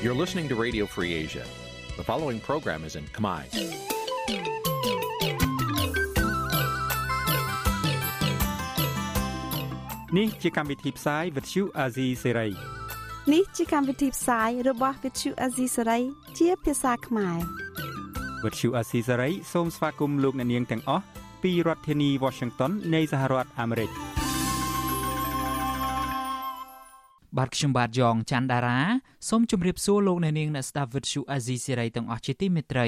You're listening to Radio Free Asia. The following program is in Khmer. នេះជាកម្មវិធីផ្សាយ Vuthu Azizi Serai នេះជាកម្មវិធីផ្សាយរបស់ Vuthu Azizi Serai ជាភាសាខ្មែរ Vuthu Azizi Serai សូមស្វាគមន៍លោកអ្នកនាងទាំងអស់ពីរដ្ឋធានី Washington នៃសហរដ្ឋអាមេរិក បាទខ្ញុំបាទយ៉ងច័ន្ទដារាសូមជម្រាបសួរលោកអ្នកនាងអ្នកស្ដាប់ Vuthu Azizi Serai ទាំងអស់ជាទីមេត្រី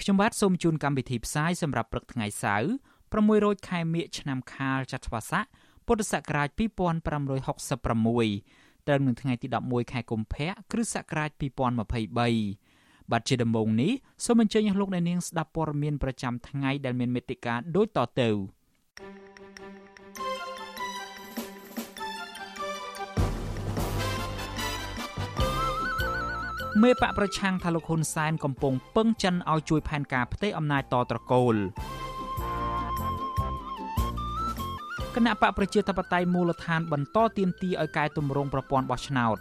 ខ្ញុំបាទសូមជូនកម្មវិធីផ្សាយសម្រាប់ព្រឹកថ្ងៃសៅរ៍600ខែមិញឆ្នាំខាលចត្វាស័កពុទ្ធសករាជ2566ត្រូវនឹងថ្ងៃទី11ខែកុម្ភៈគ្រិស្តសករាជ2023បាទជាដំបូងនេះសូមអញ្ជើញលោកអ្នកនាងស្ដាប់ព័ត៌មានប្រចាំថ្ងៃដែលមានមេត្តាដូចតទៅ មេបកប្រឆាំងថាលោកហ៊ុនសែនកំពុងពឹងចិនឲ្យជួយផែនការផ្ទៃអំណាចតត្រកូលគណៈបកប្រជាធិបតេយ្យមូលដ្ឋានបន្តទៀមទីឲ្យកែតម្រង់ប្រព័ន្ធបោះឆ្នោត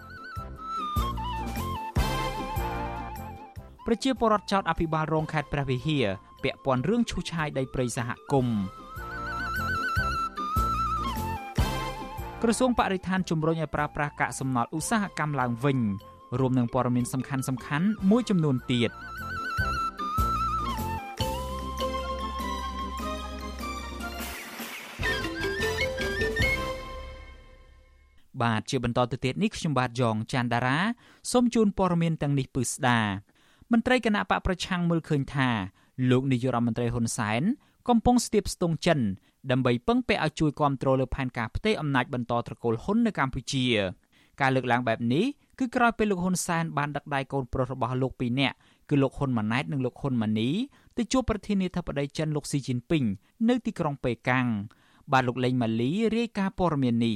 ប្រជាពលរដ្ឋចោតអភិបាលរងខេត្តព្រះវិហារពាក់ព័ន្ធរឿងឈូសឆាយដីព្រៃសហគមន៍ក្រសួងបរិស្ថានជំរុញឲ្យប្រើប្រាស់កាកសំណល់ឧស្សាហកម្មឡើងវិញ រួមនឹងព័ត៌មានសំខាន់សំខាន់មួយចំនួនទៀតបាទជាបន្តទៅទៀតនេះខ្ញុំបាទយ៉ងច័ន្ទដារាសូមជូនព័ត៌មានទាំងនេះពឺស្ដាមន្ត្រីគណៈបកប្រឆាំងមើលឃើញថាលោកនាយករដ្ឋមន្ត្រីហ៊ុនសែនកំពុងស្ទាបស្ទង់ចិនដើម្បីពឹងពាក់ឲ្យជួយគ្រប់គ្រងលើផែនការផ្ទៃអំណាចបន្តត្រកូលហ៊ុននៅកម្ពុជា ការលើកឡើងបែបនេះ គឺក្រោយពេលលោកហ៊ុនសែនបានដឹកដៃកូនប្រុសរបស់លោកពីរនាក់គឺលោកហ៊ុនម៉ាណែតនិងលោកហ៊ុនម៉ាណីទៅជួបប្រធានាធិបតីចិនលោកស៊ីជីនពីងនៅទីក្រុងប៉េកាំងបាទលោកលេងម៉ាលីរាយការណ៍ព័ត៌មាននេះ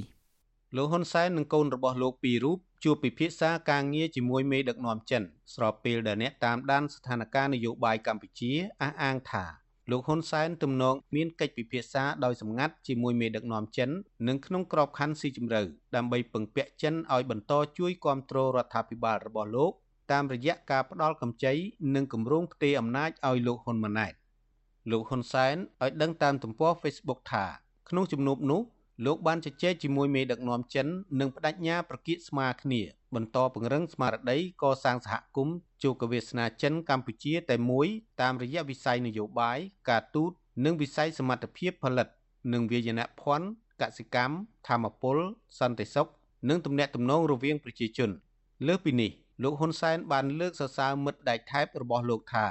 លោកហ៊ុនសែននិងកូនរបស់លោកពីររូបជួបពិភាក្សាការងារជាមួយមេដឹកនាំចិនស្របពេលដែលអ្នកតាមដានស្ថានភាពនយោបាយកម្ពុជាអះអាងថា លោកហ៊ុនសែនទំនងមានកិច្ចពិភាក្សាដោយសម្ងាត់ជាមួយមេដឹកនាំចិននិងក្នុងក្របខ័ណ្ឌស៊ីជម្រៅដើម្បីពឹងពាក់ចិនឲ្យបន្តជួយគ្រប់គ្រងរដ្ឋាភិបាលរបស់លោកតាមរយៈការផ្ដល់កម្ចីនិងគម្រោងផ្ទេរអំណាចឲ្យលោកហ៊ុនម៉ាណែតលោកហ៊ុនសែនឲ្យដឹងតាមទំព័រ Facebook ថាក្នុងជំនួបនោះ លោកបានជជែកជាមួយមេដឹកនាំចិននិងបដិញ្ញាប្រគៀកស្មារគ្នា បន្តពង្រឹងស្មារតីកសាងសហគមន៍ជោគវាសនាចិនកម្ពុជាតែមួយតាមរយៈវិស័យនយោបាយការទូតនិងវិស័យសមត្ថភាពផលិត និងវាយនភ័ណ្ឌកសិកម្មធម្មពលសន្តិសុខនិងទំនាក់ទំនងរវាងប្រជាជន លើសពីនេះលោកហ៊ុនសែនបានលើកសរសើរមិត្តដៃថែបរបស់លោកថា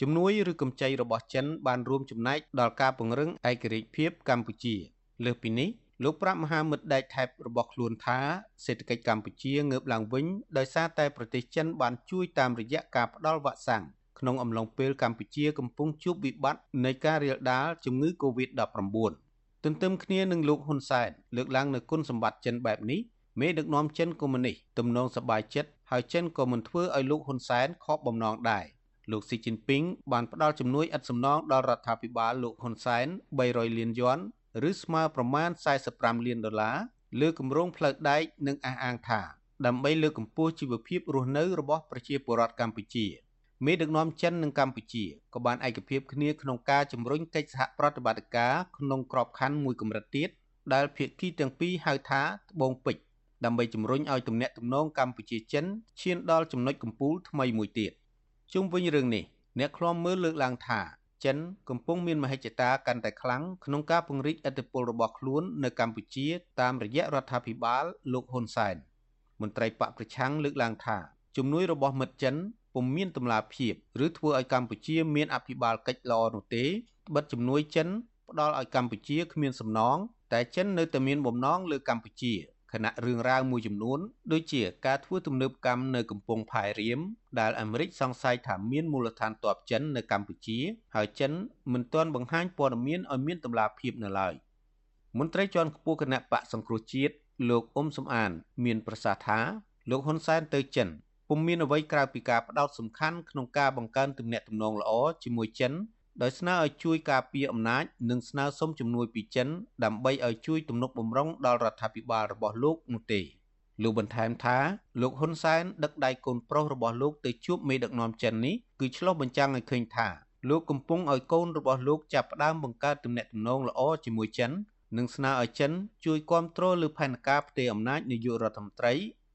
ជំនួយឬកម្ចីរបស់ចិនបានរួមចំណែកដល់ការពង្រឹងឯករាជ្យភាពកម្ពុជា លើសពីនេះ លោកប្រាប់មហាមិត្តដែកថែបរបស់ខ្លួនថាសេដ្ឋកិច្ចកម្ពុជាងើបឡើងវិញដោយសារតែប្រទេសចិនបានជួយតាមរយៈការផ្ដល់វ៉ាក់សាំងក្នុងអំឡុងពេលកម្ពុជាកំពុងជួបវិបត្តិនៃការរាលដាលជំងឺ Covid-19 ទន្ទឹមគ្នានឹងលោកហ៊ុនសែនលើកឡើងនូវគុណសម្បត្តិចិនបែបនេះមេដឹកនាំចិនកុម្មុយនីសទំនងសប្បាយចិត្តហើយចិនក៏មិនធ្វើឲ្យលោកហ៊ុនសែនខកបំណងដែរលោកស៊ីជីនពីងបានផ្ដល់ជំនួយឥតសំណងដល់រដ្ឋាភិបាលលោកហ៊ុនសែន300លានយន់ ឬស្មើប្រមាណ45លានដុល្លារលើគម្រោងផ្លូវដែកនិងអះអាងថា ដើម្បីលើកកម្ពស់ជីវភាពរស់នៅរបស់ប្រជាពលរដ្ឋកម្ពុជាមេដឹកនាំចិននិងកម្ពុជាក៏បានឯកភាពគ្នាក្នុងការជំរុញកិច្ចសហប្រតិបត្តិការក្នុងក្របខ័ណ្ឌមួយកម្រិតទៀតដែលភាគីទាំងពីរហៅថាត្បូងពេជ្រដើម្បីជំរុញឲ្យទំនាក់ទំនងកម្ពុជាចិនឈានដល់ចំណុចកំពូលថ្មីមួយទៀតជុំវិញរឿងនេះអ្នកខ្លំមើលលើកឡើងថា ចិនកំពុងមានមហិច្ឆតាកាន់តែខ្លាំងក្នុងការពង្រីកឥទ្ធិពលរបស់ខ្លួននៅកម្ពុជាតាមរយៈរដ្ឋាភិបាលលោកហ៊ុនសែនមន្ត្រីបកប្រឆាំងលើកឡើងថាជំនួយរបស់មិត្តចិនពុំមានតម្លាភាពឬធ្វើឲ្យកម្ពុជាមានអភិបាលកិច្ចល្អនោះទេបិទជំនួយចិនផ្ដល់ឲ្យកម្ពុជាគ្មានសំណងតែចិននៅតែមានបំណងលើកម្ពុជា ខណៈរឿងរ៉ាវមួយចំនួន ដូចជាការធ្វើទំនើបកម្មនៅកំពង់ផែរៀមដែលអាមេរិកសង្ស័យថាមានមូលដ្ឋានទ័ពចិននៅកម្ពុជា ហើយចិនមិនទាន់បង្ហាញព័ត៌មានឲ្យមានតម្លាភាពនៅឡើយមន្ត្រីជាន់ខ្ពស់គណៈបកសង្គ្រោះជាតិលោកអ៊ុំសំអាន មានប្រសាសន៍ថាលោកហ៊ុនសែនទៅចិនពុំមានអ្វីក្រៅពីការផ្ដោតសំខាន់ក្នុងការបង្កើនទំនាក់ទំនងល្អជាមួយចិន ដោយស្នើឲ្យជួយការពារអំណាចនិងស្នើសុំជំនួយពីចិនដើម្បីឲ្យជួយទំនុកបម្រុងដល់រដ្ឋាភិបាលរបស់លោកនោះទេលោកបន្ថែមថាលោកហ៊ុនសែនដឹកដៃកូនប្រុសរបស់លោកទៅជួបមេដឹកនាំចិននេះគឺឆ្លុះបញ្ចាំងឲ្យឃើញថាលោកកំពុងឲ្យកូនរបស់លោកចាប់ផ្ដើមបង្កើតទំនាក់ទំនងល្អជាមួយចិននិងស្នើឲ្យចិនជួយគ្រប់គ្រងលើផែនការផ្ទេរអំណាចនាយករដ្ឋមន្ត្រី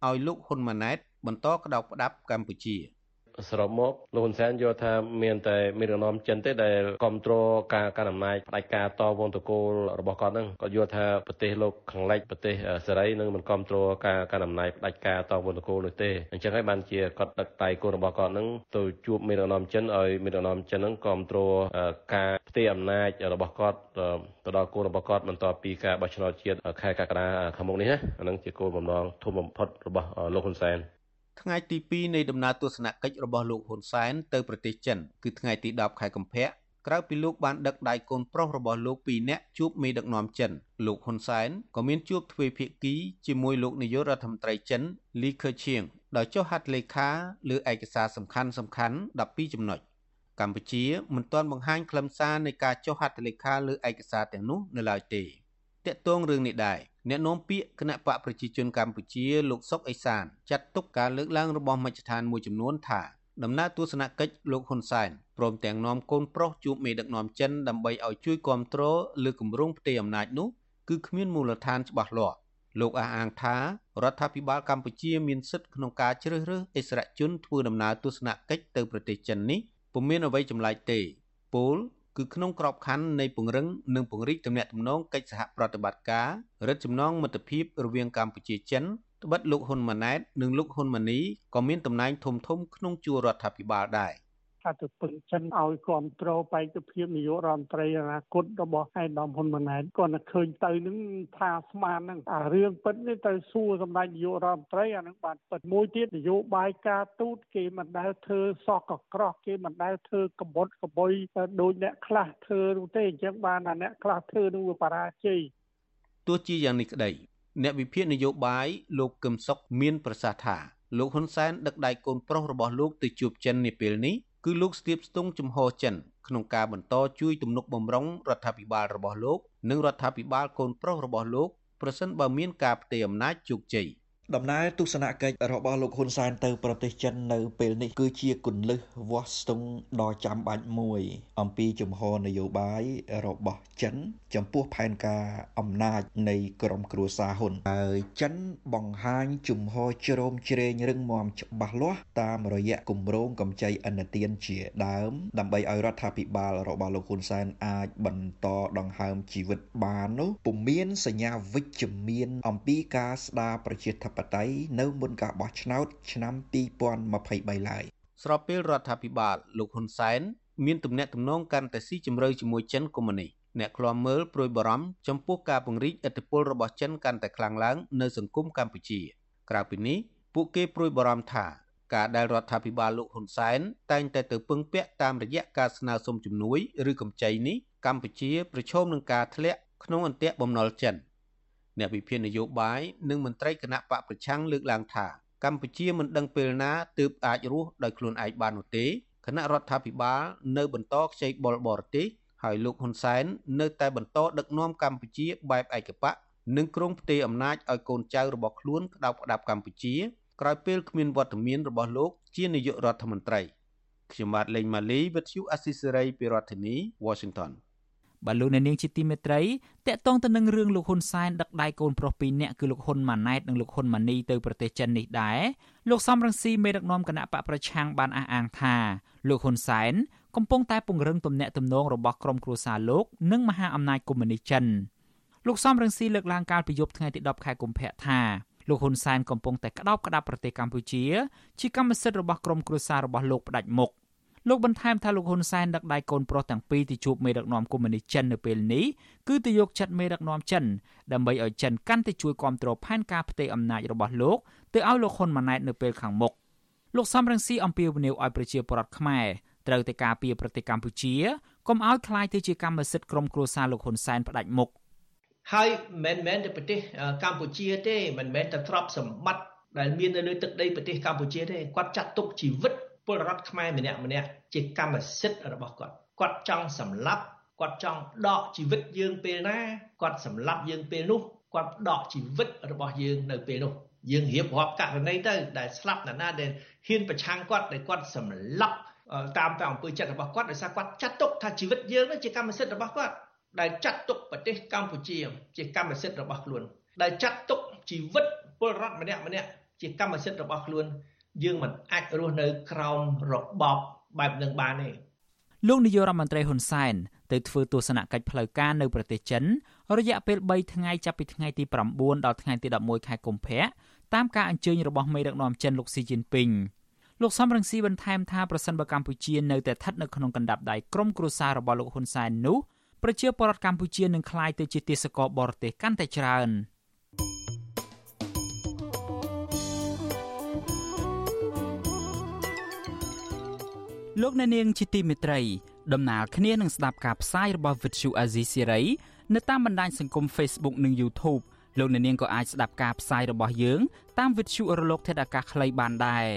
ឲ្យលោកហ៊ុនម៉ាណែតបន្តក្តោបផ្ដាប់កម្ពុជា។ សរុបមកលោកហ៊ុនសែនយល់ថាមានតែមានរណមចិនទេដែលគ្រប់គ្រងការការអំណាចផ្ដាច់ការតវងតកូលរបស់គាត់ហ្នឹងគាត់យល់ថាប្រទេសលោកខាងលិចប្រទេសសេរីនឹងមិនគ្រប់គ្រងការការអំណាចផ្ដាច់ការតវងតកូលនោះទេអញ្ចឹងហើយបានជាគាត់ដឹកដៃកូនរបស់គាត់ហ្នឹងទៅជួបមេរណមចិនឲ្យមេរណមចិនហ្នឹងគ្រប់គ្រងការផ្ទេរអំណាចរបស់គាត់ទៅដល់កូនរបស់គាត់បន្ទាប់ពីការបោះឆ្នោតជាតិខែកក្កដាខាងមុខនេះណាអាហ្នឹងជាគោលបំណងធំបំផុតរបស់លោកហ៊ុនសែន ថ្ងៃទី2នៃដំណើរទស្សនកិច្ចរបស់លោកហ៊ុនសែនទៅប្រទេសចិនគឺថ្ងៃទី10ខែកុម្ភៈក្រៅពីលោកបានដឹកដៃកូនប្រុសរបស់លោកពីរនាក់ជួបមេដឹកនាំចិនលោកហ៊ុនសែនក៏មានជួបទ្វេភាគីជាមួយលោកនាយករដ្ឋមន្ត្រីចិនលីខឺឈៀងដោយចុះហត្ថលេខាលើឯកសារសំខាន់សំខាន់12ចំណុចកម្ពុជាមិនទាន់បង្ហាញខ្លឹមសារនៃការចុះហត្ថលេខាលើឯកសារទាំងនោះនៅឡើយទេតាក់ទងរឿងនេះដែរអ្នកនាំពាក្យគណៈបកប្រជាជនកម្ពុជាលោកសុកអេសានចាត់ទុកការលើកឡើងរបស់មជ្ឈដ្ឋានមួយចំនួនថាដំណើរទស្សនកិច្ចលោកហ៊ុនសែនព្រមទាំងនាំកូនប្រុសជួបមេដឹកនាំចិនដើម្បីឲ្យជួយគ្រប់គ្រងលើគម្រោងផ្ទេរអំណាចនោះគឺគ្មានមូលដ្ឋានច្បាស់លាស់លោកអះអាងថារដ្ឋាភិបាលកម្ពុជាមានសិទ្ធិក្នុងការជ្រើសរើសអិសរាជជនធ្វើដំណើរទស្សនកិច្ចទៅប្រទេសចិននេះពុំមានអ្វីចម្លែកទេពល គឺក្នុងក្របខ័ណ្ឌនៃពង្រឹងនិងពង្រីកទំនាក់ទំនងកិច្ចសហប្រតិបត្តិការរឹតចំណងមិត្តភាពរវាងកម្ពុជាចិនត្បិតលោកហ៊ុនម៉ាណែត និងលោកហ៊ុនម៉ាណីក៏មានតំណែងធំធំក្នុងជួររដ្ឋាភិបាលដែរ។ ថាទៅពឹងចិនឲ្យគ្រប់គ្រងបេក្ខភាពនាយករដ្ឋមន្ត្រីអនាគតរបស់ឯកឧត្តមហ៊ុនម៉ាណែតគាត់តែឃើញទៅនឹងថាស្មានហ្នឹងអារឿងពិតនេះទៅសួរសម្ដេចនាយករដ្ឋមន្ត្រីអានឹងបានពិតមួយទៀតនយោបាយការទូតគេមិនដែលធ្វើសោះកក្រោះគេមិនដែលធ្វើកបុតកបុយដូចអ្នកខ្លះធ្វើនោះទេអញ្ចឹងបានតែអ្នកខ្លះធ្វើនឹងវាបរាជ័យទោះជាយ៉ាងនេះក្តីអ្នកវិភាគនយោបាយលោកកឹមសុខមាន ប្រសាសន៍ថាលោកហ៊ុនសែនដឹកដៃកូនប្រុសរបស់លោកទៅជួបចិននាពេលនេះ គឺលោកស្ទាបស្ទង់ជំហរចិនក្នុងការបន្តជួយទំនុកបំរុងរដ្ឋាភិបាលរបស់លោក និងរដ្ឋាភិបាលកូនប្រុសរបស់លោកប្រសិនបើមានការផ្ទេរអំណាចជោគជ័យ។ ដំណើរទស្សនកិច្ចរបស់លោកហ៊ុនសែនទៅប្រទេសចិននៅពេលនេះគឺជាគន្លឹះវាស់ស្ទង់ដ៏ចាំបាច់មួយ អំពីជំហរនយោបាយរបស់ចិន ចំពោះផែនការអំណាចនៃក្រមគ្រួសារហ៊ុនហើយចិនបង្ហាញជំហរជ្រោមជ្រែងរឹងមាំច្បាស់លាស់តាមរយៈគម្រោងកម្ចីឥណទានជាដើម ដើម្បីឲ្យរដ្ឋាភិបាលរបស់លោកហ៊ុនសែនអាចបន្តដង្ហើមជីវិតបាននោះពុំមានសញ្ញាវិជ្ជមានអំពីការស្ដារប្រជាធិបបតេយ្យនៅមុនការបោះឆ្នោតឆ្នាំ2023ឡើយស្របពេលរដ្ឋាភិបាលលោកហ៊ុនសែនមានទំនាក់ទំនងកាន់តែស៊ីជម្រៅជាមួយចិនកុម្មុយនីសអ្នកខ្លាំមើលព្រួយបារម្ភចំពោះការពង្រីកឥទ្ធិពលរបស់ចិនកាន់តែខ្លាំងឡើងនៅសង្គមកម្ពុជា ក្រៅពីនេះពួកគេព្រួយបារម្ភថាការដែលរដ្ឋាភិបាលលោកហ៊ុនសែនតែងតែទៅពឹងពាក់តាមរយៈការស្នើសុំជំនួយ ឬកម្ចីនេះកម្ពុជាប្រឈមនឹងការធ្លាក់ក្នុងអន្ទាក់បំណុលចិន អ្នកវិភាគនយោបាយនិងមន្ត្រីគណៈបកប្រឆាំងលើកឡើងថាកម្ពុជាមិនដឹងពេលណាទើបអាចរស់ដោយខ្លួនឯងបាននោះទេគណៈរដ្ឋាភិបាលនៅបន្តខ្ចីបុលបរទេសហើយលោកហ៊ុនសែននៅតែបន្តដឹកនាំកម្ពុជាបែបឯកបកនិងគ្រងផ្ទេរអំណាចឲ្យកូនចៅរបស់ខ្លួនក្តោបក្តាប់កម្ពុជាក្រោយពេលគ្មានវត្តមានរបស់លោកជានាយករដ្ឋមន្ត្រីខ្ញុំបាទលេងម៉ាលីវិទ្យុអស៊ីសេរីពីរដ្ឋធានី Washington បាទលោកអ្នកនាងជាទីមេត្រីតកតងទៅនឹងរឿងលោកហ៊ុនសែនដឹកដៃកូនប្រុសពីរនាក់គឺលោកហ៊ុនម៉ាណែតនិងលោកហ៊ុនម៉ាណីទៅប្រទេសចិននេះដែរលោកសំរងស៊ីមេដឹកនាំគណៈបកប្រឆាំងបានអះអាងថាលោកហ៊ុនសែនកំពុងតែពង្រឹងទំនាក់ទំនងរបស់ក្រុមគ្រួសារលោកនិងមហាអំណាចកុម្មុយនីសចិនលោកសំរងស៊ីលើកឡើងកាលពីយប់ថ្ងៃទី10ខែកុម្ភៈថាលោកហ៊ុនសែនកំពុងតែក្តោបក្តាប់ប្រទេសកម្ពុជា ជាកម្មសិទ្ធិរបស់ក្រុមគ្រួសាររបស់លោកផ្ដាច់មុខ លោកបន្ថែមថាលោកហ៊ុនសែនដឹកដៃកូនប្រុសទាំងពីរទៅជួបមេដឹកនាំកុម្មុយនីសចិននៅពេលនេះគឺទៅយកចិត្តមេដឹកនាំចិនដើម្បីឲ្យចិនកាន់តែជួយគ្រប់គ្រងផែនការផ្ទៃអំណាចរបស់លោកទៅឲ្យលោកហ៊ុនម៉ាណែតនៅពេលខាងមុខលោកសំរងស៊ីអំពាវនាវឲ្យប្រជាពលរដ្ឋខ្មែរត្រូវតែការពារប្រទេសកម្ពុជាកុំឲ្យคล้ายទៅជាកម្មសិទ្ធិក្រុមគ្រួសារលោកហ៊ុនសែនផ្ដាច់មុខហើយមិនមែនតែប្រទេសកម្ពុជាទេមិនមែនតែទ្រព្យសម្បត្តិដែលមាននៅលើទឹកដីប្រទេសកម្ពុជាទេគាត់ចាត់ទុកជីវិត ពលរដ្ឋខ្មែរម្នាក់ម្នាក់ជាកម្មសិទ្ធិរបស់គាត់គាត់ចង់សម្លាប់គាត់ចង់ដកជីវិតយើងពេលណាគាត់សម្លាប់យើងពេលនោះគាត់ដកជីវិតរបស់យើងនៅពេលនោះយើងរៀបរាប់ករណីទៅដែលស្លាប់ណាស់ណាដែលហ៊ានប្រឆាំងគាត់ដែលគាត់សម្លាប់តាមតែអង្គើចិត្តរបស់គាត់ដោយសារគាត់ចាត់ទុកថាជីវិតយើងនឹងជាកម្មសិទ្ធិរបស់គាត់ដែលចាត់ទុកប្រទេសកម្ពុជា ជាកម្មសិទ្ធិរបស់ខ្លួនដែលចាត់ទុកជីវិតពលរដ្ឋម្នាក់ម្នាក់ជាកម្មសិទ្ធិរបស់ខ្លួន យើងមិនអាចរស់នៅក្រោមរបបបែបនឹងបានទេលោកនាយករដ្ឋមន្ត្រីហ៊ុនសែនទៅធ្វើទស្សនកិច្ចផ្លូវការនៅប្រទេសចិន រយៈពេល3ថ្ងៃចាប់ពីថ្ងៃទី9ដល់ថ្ងៃទី11ខែកុម្ភៈតាមការអញ្ជើញរបស់មេដឹកនាំចិនលោកស៊ីជីនពីងលោកសំរងស៊ីបន្ថែមថាប្រសិនបើកម្ពុជានៅតែស្ថិតនៅក្នុងកណ្ដាប់ដៃក្រុមគ្រួសាររបស់លោកហ៊ុនសែននោះប្រជាពលរដ្ឋកម្ពុជានឹងក្លាយទៅជាទេសករបរទេសកាន់តែច្រើន លោកអ្នកនាងជាទីមេត្រីដំណើរគ្នានឹងស្ដាប់ការផ្សាយរបស់ Vuthu Azizi Siri នៅតាមបណ្ដាញសង្គម Facebook និង YouTube លោកអ្នកនាងក៏អាចស្ដាប់ការផ្សាយរបស់យើង តាម Vuthu រលកធាតុអាកាសខ្លីបានដែរ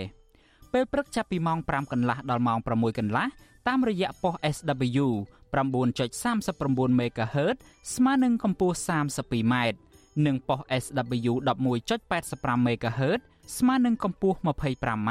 ពេលព្រឹកចាប់ពីម៉ោង5កន្លះដល់ម៉ោង6កន្លះតាមរយៈប៉ុស SW 9.39 MHz ស្មើនឹងកម្ពស់ 32m និងប៉ុស SW 11.85 MHz ស្មើនឹងកម្ពស់ 25m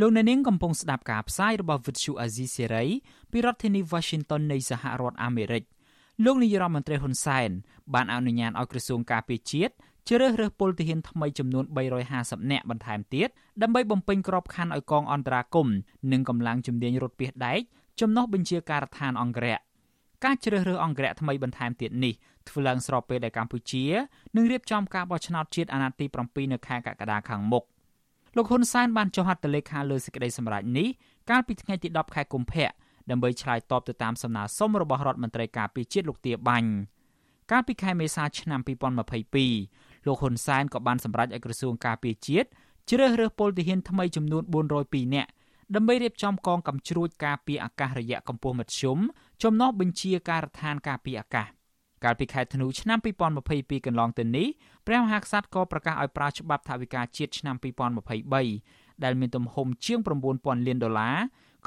លោកអ្នកនាងកំពុងស្ដាប់ការផ្សាយរបស់ Vuthu Azizi Serai ពីរដ្ឋធានី Washington នៃសហរដ្ឋអាមេរិកលោកនាយរដ្ឋមន្ត្រីហ៊ុនសែនបានអនុញ្ញាតឲ្យក្រសួងការពារជាតិជ្រើសរើសពលទាហានថ្មីចំនួន350នាក់បន្ថែមទៀតដើម្បីបំពេញក្របខ័ណ្ឌឲ្យកងអន្តរាគមន៍និងកម្លាំងជំនាញរថពាសដែកចំណុះបញ្ជាការដ្ឋានអង្គរៈការជ្រើសរើសអង្គរៈថ្មីបន្ថែមទៀតនេះធ្វើឡើងស្របពេលដែលកម្ពុជានឹងរៀបចំការបោះឆ្នោតជាតិអាណត្តិទី7នៅខែកក្កដាខាងមុខ លោកហ៊ុនសែនបានចុះហត្ថលេខាលើសេចក្តីសម្រេចនេះកាលពីថ្ងៃទី10ខែកុម្ភៈដើម្បីឆ្លើយតបទៅតាមសំណើសុំរបស់រដ្ឋមន្ត្រីការពារជាតិលោកទាបាញ់កាលពីខែមេសាឆ្នាំ2022លោកហ៊ុនសែនក៏បានសម្រេចឲ្យក្រសួងការពារជាតិជ្រើសរើសពលទាហានថ្មីចំនួន402នាក់ដើម្បីរៀបចំកងកម្ជ្រួចការពារអាកាសរយៈកម្ពស់មធ្យមចំណុះបញ្ជាការដ្ឋានការពារអាកាស កាលពីខែធ្នូឆ្នាំ2022កន្លងទៅនេះព្រះមហាក្សត្រក៏ប្រកាសឲ្យប្រើច្បាប់ថវិកាជាតិឆ្នាំ2023ដែលមានទំហំជាង9000លានដុល្លារ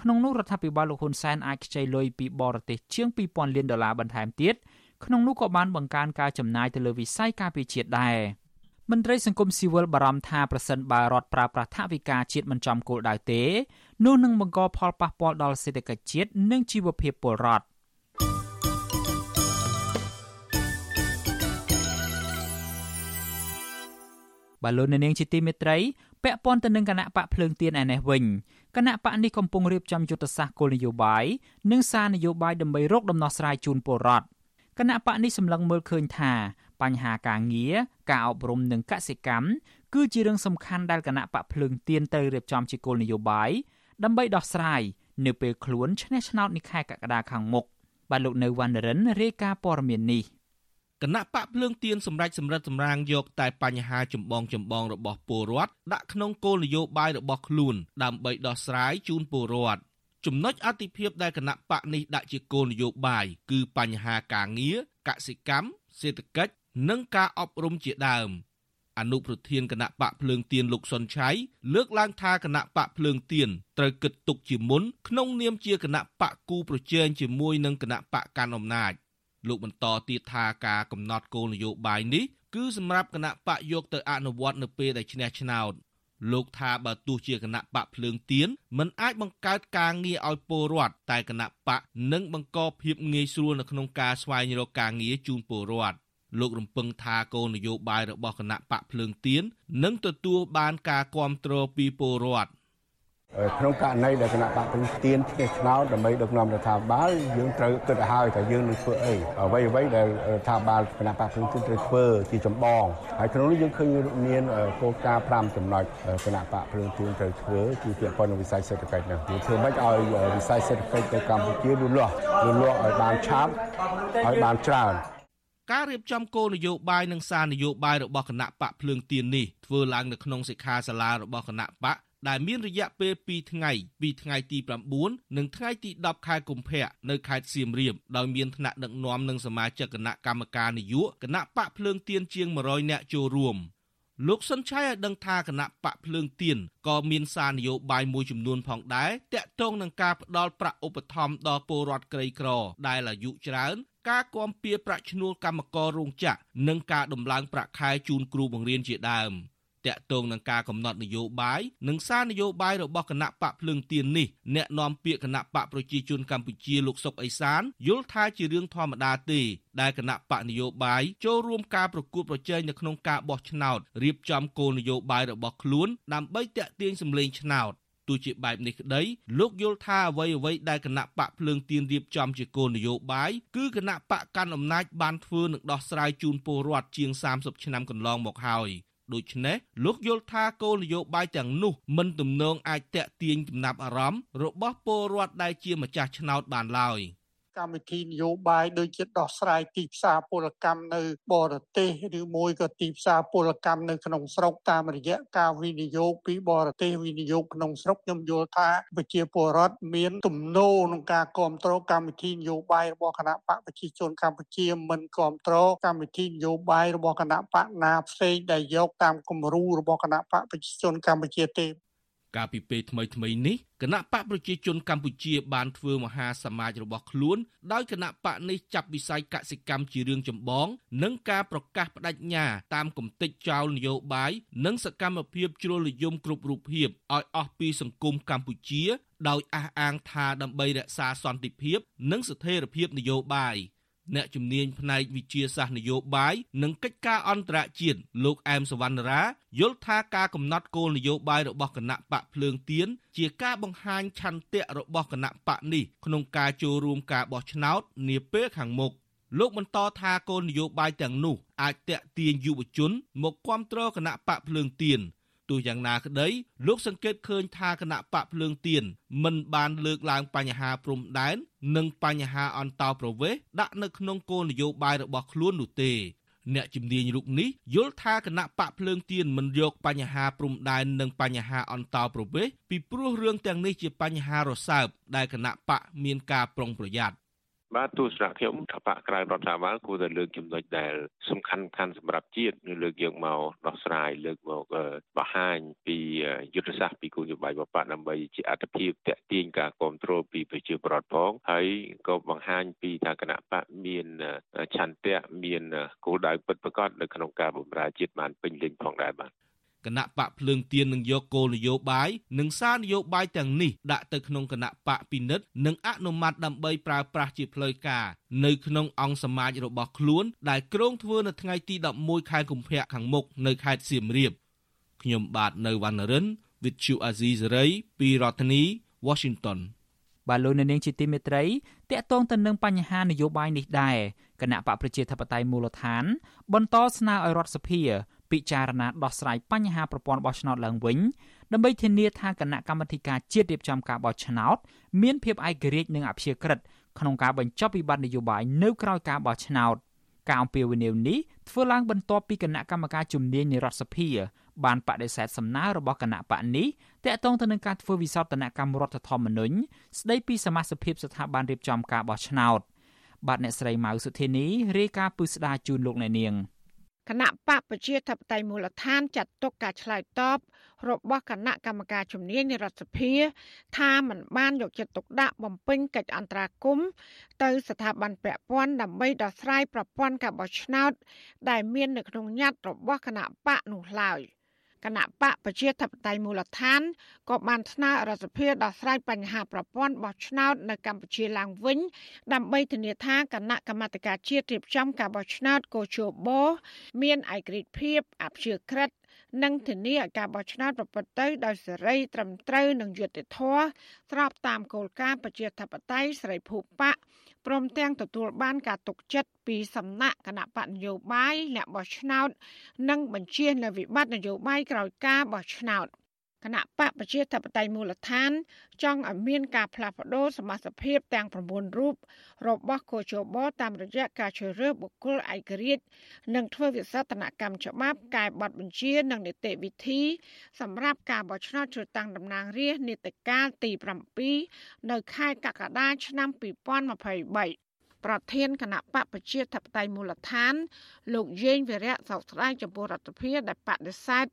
ក្នុងនោះរដ្ឋាភិបាលលោកហ៊ុនសែនអាចខ្ចីលុយពីបរទេសជាង2000លានដុល្លារបន្ថែមទៀតក្នុងនោះក៏បានបង្កើនការចំណាយទៅលើវិស័យការពារជាតិដែរមន្ត្រីសង្គមស៊ីវិលបារម្ភថាប្រសិនបើរដ្ឋប្រើប្រាស់ថវិកាជាតិមិនចំគោលដៅទេនោះនឹងបង្កផលប៉ះពាល់ដល់សេដ្ឋកិច្ចជាតិនិងជីវភាពពលរដ្ឋ បាឡូននាងជាទីមេត្រីពាក់ព័ន្ធទៅនឹងគណៈបកភ្លើងទៀនឯនេះវិញគណៈបកនេះកំពុងរៀបចំយុទ្ធសាស្ត្រគោលនយោបាយនិងសារនយោបាយដើម្បីរកដំណោះស្រាយជូនពលរដ្ឋគណៈបកនេះសម្លឹងមើលឃើញថាបញ្ហាការងារការអប់រំនិងកសិកម្មគឺជារឿងសំខាន់ដែលគណៈបកភ្លើងទៀនត្រូវរៀបចំជាគោលនយោបាយដើម្បីដោះស្រាយនៅពេលខ្លួនឈ្នះឆ្នោតនេះខែកក្កដាខាងមុខបាទលោកនៅវណ្ណរិនរាយការណ៍ព័ត៌មាននេះ គណៈបកភ្លើងទៀនសម្រាប់សម្រិតសម្រាងយកតែបញ្ហាចម្បងចម្បងរបស់ពលរដ្ឋដាក់ក្នុងគោលនយោបាយរបស់ខ្លួន ដើម្បីដោះស្រាយជូនពលរដ្ឋចំណុចអតិភិបដែលគណៈបកនេះដាក់ជាគោលនយោបាយគឺបញ្ហាការងារកសិកម្មសេដ្ឋកិច្ចនិងការអប់រំជាដើមអនុប្រធានគណៈបកភ្លើងទៀនលោកសុនឆៃលើកឡើងថាគណៈបកភ្លើងទៀនត្រូវគិតទុកជាមុនក្នុងនាមជាគណៈបកគូប្រជែងជាមួយនឹងគណៈបកកាន់អំណាច លោកបន្តទៀតថាការកំណត់គោលនយោបាយនេះគឺសម្រាប់គណៈបកយកទៅអនុវត្តនៅពេលដែលឈ្នះឆ្នោតលោកថាបើទោះជាគណៈបកភ្លើងទៀនមិនអាចបង្កើតការងារឲ្យពលរដ្ឋតែគណៈបកនឹងបង្កភាពងាយស្រួលនៅក្នុងការស្វែងរកការងារជូនពលរដ្ឋលោករំពឹងថាគោលនយោបាយរបស់គណៈបកភ្លើងទៀននឹងទទួលបានការគ្រប់គ្រងពីពលរដ្ឋ ក្នុងករណីដែលគណៈបកព្រឹងទៀនឈ្នះឆ្នោតដើម្បីដឹកនាំរដ្ឋាភិបាលយើងត្រូវគិតឲ្យហើយថាយើងនឹងធ្វើអីអ្វីអ្វីដែលរដ្ឋាភិបាលគណៈបកព្រឹងទៀនត្រូវធ្វើជាចម្បងហើយក្នុងនេះយើងឃើញមានគោលការណ៍5ចំណុចគណៈបកព្រឹងទៀនត្រូវធ្វើគឺពាក់ព័ន្ធនឹងវិស័យសេដ្ឋកិច្ចនេះគឺធ្វើម៉េចឲ្យវិស័យសេដ្ឋកិច្ចនៅកម្ពុជាលូតលាស់លូតលាស់ឲ្យបានឆាប់ឲ្យបានច្រើនការរៀបចំគោលនយោបាយនិងសារនយោបាយរបស់គណៈបកភ្លើងទៀននេះធ្វើឡើងនៅក្នុងសិក្ខាសាលារបស់គណៈបក ដែលមានរយៈពេល2ថ្ងៃពីថ្ងៃទី9និងថ្ងៃទី10ខែកុម្ភៈនៅខេត្តសៀមរាបដោយមានថ្នាក់ដឹកនាំនិងសមាជិកគណៈកម្មការនយោបាយគណៈបកភ្លើងទៀនជាង100នាក់ចូលរួមលោកសុនឆៃឲ្យដឹងថាគណៈបកភ្លើងទៀនក៏មានសារនយោបាយមួយចំនួនផងដែរតាក់ទងនឹងការផ្ដល់ប្រាក់ឧបត្ថម្ភដល់ពលរដ្ឋក្រីក្រ ដែលអាយុច្រើនការគាំពៀប្រាក់ឈ្នួលកម្មកររោងចក្រនិងការដំឡើងប្រាក់ខែជូនគ្រូបង្រៀនជាដើម។ តាក់ទងនឹងការកំណត់នយោបាយនិងសារនយោបាយរបស់គណៈបកភ្លើងទៀននេះអ្នកនាំពាក្យគណៈបកប្រជាជនកម្ពុជាលោកសុកអេសានយល់ថាជារឿងធម្មតាទេដែលគណៈបកនយោបាយចូលរួមការប្រកួតប្រជែងនៅក្នុងការបោះឆ្នោតរៀបចំគោលនយោបាយរបស់ខ្លួនដើម្បីតាក់ទាញសម្លេងឆ្នោតទោះជាបែបនេះក្តីលោកយល់ថាអ្វីអ្វីដែលគណៈបកភ្លើងទៀនរៀបចំជាគោលនយោបាយគឺគណៈបកកាន់អំណាចបានធ្វើនិងដោះស្រាយជូនពលរដ្ឋជាង30ឆ្នាំកន្លងមកហើយ ដូច្នេះលោកយល់ថាគោលនយោបាយទាំងនោះមិនទំនងអាចតាក់ទាញចំណាប់អារម្មណ៍របស់ពលរដ្ឋដែលជាម្ចាស់ឆ្នោតបានឡើយ។ កម្មវិធីនយោបាយដូចជាដោះស្រាយទីផ្សារពលកម្មនៅបរទេសឬមួយក៏ទីផ្សារពលកម្មនៅក្នុងស្រុកតាមរយៈការវិនិយោគពីបរទេសវិនិយោគក្នុងស្រុកខ្ញុំយល់ថាប្រជាពលរដ្ឋមានទំនោរក្នុងការគ្រប់គ្រងកម្មវិធីនយោបាយរបស់គណៈបកប្រជាជនកម្ពុជាមិនគ្រប់គ្រងកម្មវិធីនយោបាយរបស់គណៈបកណាផ្សេងដែលយកតាមគំរូរបស់គណៈបកប្រជាជនកម្ពុជាទេ កាលពីពេលថ្មីថ្មីនេះគណៈបកប្រជាជនកម្ពុជាបានធ្វើមហាសមាជរបស់ខ្លួនដោយគណៈបកនេះចាប់វិស័យកសិកម្មជារឿងចម្បង និងការប្រកាសបដិញ្ញាតាមគំតិចចោលនយោបាយនិងសកម្មភាពជ្រុលនិយមគ្រប់រូបភាពឲ្យអស់ពីសង្គមកម្ពុជា ដោយអះអាងថាដើម្បីរក្សាសន្តិភាព និងស្ថិរភាពនយោបាយ អ្នកជំនាញផ្នែកវិទ្យាសាស្ត្រនយោបាយនិងកិច្ចការអន្តរជាតិលោកអែមសវណ្ណរាយល់ថាការកំណត់គោលនយោបាយរបស់គណៈបកភ្លើងទៀនជាការបង្ហាញឆន្ទៈរបស់គណៈបកនេះក្នុងការចូលរួមការបោះឆ្នោតនាពេលខាងមុខលោកបន្តថាគោលនយោបាយទាំងនោះអាចតេទៀងយុវជន មកគ្រប់គ្រងគណៈបកភ្លើងទៀនទោះយ៉ាងណាក្តីលោកសង្កេតឃើញថាគណៈបកភ្លើងទៀនមិនបានលើកឡើងបញ្ហាព្រំដែន និងបញ្ហាអន្តោប្រវេសន៍ដាក់នៅក្នុងគោលនយោបាយរបស់ខ្លួននោះទេអ្នកជំនាញរូបនេះយល់ថាគណៈបកភ្លើងទៀនមិនយកបញ្ហាព្រំដែននិងបញ្ហាអន្តោប្រវេសន៍ពីព្រោះរឿងទាំងនេះជាបញ្ហារសើបដែលគណៈបកមានការប្រុងប្រយ័ត្ន បាទទស្សនៈខ្ញុំថាបកក្រៅរដ្ឋាភិបាលគួរតែលើកចំណុចដែលសំខាន់ខានសម្រាប់ជាតិឬលើកយកមកដោះស្រាយលើកមកបង្ហាញពីយុទ្ធសាស្ត្រពីគោលនយោបាយបបដើម្បីជាអត្ថប្រយោជន៍តេទៀងការគ្រប់គ្រងពីប្រជាប្រដ្ឋផងហើយក៏បង្ហាញពីថាគណៈបកមានឆន្ទៈមានគោលដៅពិតប្រាកដនៅក្នុងការបម្រើជាតិបានពេញលេញផងដែរបាទ គណៈបកភ្លើងទៀននឹងយកគោលនយោបាយនិងសារនយោបាយទាំងនេះដាក់ទៅក្នុងគណៈបកពិនិត្យនិងអនុម័តដើម្បីប្រើប្រាស់ជាផ្លូវការនៅក្នុងអង្គសមាជរបស់ខ្លួនដែលគ្រោងធ្វើនៅថ្ងៃទី11ខែកុម្ភៈខាងមុខនៅខេត្តសៀមរាបខ្ញុំបាទនៅវណ្ណរិន With Chu Azizi Saray ពីរដ្ឋធានី Washington បាទលោកនាងជាទីមេត្រីតកតងទៅនឹងបញ្ហានយោបាយនេះដែរគណៈបកប្រជាធិបតេយ្យមូលដ្ឋាន បន្តស្នើឲ្យរដ្ឋសភា ពិចារណាដោះស្រាយបញ្ហាប្រព័ន្ធបោះឆ្នោតឡើងវិញដើម្បីធានាថាគណៈកម្មាធិការជាតិរៀបចំការបោះឆ្នោតមានភាពឯករាជ្យនិងអព្យាក្រឹតក្នុងការបញ្ចប់វិបត្តិនយោបាយនៅក្រៅការបោះឆ្នោតការអំពាវនាវនេះធ្វើឡើងបន្ទាប់ពីគណៈកម្មការជំនាញនៃរដ្ឋសភា បានបដិសេធសំណើរបស់គណៈបកនេះតាក់ទងទៅនឹងការធ្វើវិសោធនកម្មរដ្ឋធម្មនុញ្ញស្ដីពីសមាជិកភាពស្ថាប័នរៀបចំការបោះឆ្នោតបាទអ្នកស្រីម៉ៅសុធានីរាយការណ៍ពឹស្ដាជូនលោកអ្នកនាង គណៈបកប្រជាធិបតេយ្យមូលដ្ឋានចាត់ទុកការឆ្លើយតបរបស់គណៈកម្មការជំនាញនៃរដ្ឋសភា ថាมันបានយកចិត្តទុកដាក់បំពេញកិច្ចអន្តរាគមន៍ទៅស្ថាប័នពាក់ព័ន្ធដើម្បីដោះស្រាយប្រព័ន្ធការបោះឆ្នោត ដែលមាននៅក្នុងញត្តិរបស់គណៈបកនោះឡើយ។ គណៈបកប្រជាធិបតេយ្យមូលដ្ឋានក៏បានស្នើរដ្ឋសភាដោះស្រាយបញ្ហាប្រព័ន្ធបោះឆ្នោតនៅកម្ពុជាឡើងវិញ ដើម្បីធានាថាគណៈកម្មាធិការជាតិរៀបចំការបោះឆ្នោតកោជបមានឯករាជ្យភាពអព្យាក្រឹត និងធានាឲ្យការបោះឆ្នោតប្រព្រឹត្តទៅដោយសេរីត្រឹមត្រូវនិងយុត្តិធម៌ស្របតាមគោលការណ៍ប្រជាធិបតេយ្យសេរីភូប៉ាព្រមទាំងទទួលបានការទុកចិត្តពីសំណាក់គណៈបកនយោបាយអ្នកបោះឆ្នោត និងបញ្ជានៅវិបត្តិនយោបាយក្រោយការបោះឆ្នោត គណៈបកប្រជាធិបតេយ្យមូលដ្ឋាន ចង់ឲ្យមានការផ្លាស់ប្តូរសមាជិកភាពទាំង9រូបរបស់កោជបតាមរយៈការជ្រើសរើសបុគ្គលឯករាជ្យនិងធ្វើវិសោធនកម្មច្បាប់កែប័ណ្ណបញ្ជានិងនីតិវិធី សម្រាប់ការបោះឆ្នោតជ្រើសតាំងតំណាងរាស្ត្រនីតិកាលទី7នៅខែកក្កដាឆ្នាំ2023 ប្រធានគណៈបកប្រជាធិបតេយ្យមូលដ្ឋាន លោកយេងវិរៈសោកស្ដាយចំពោះរដ្ឋាភិបាលដែលបដិសេធ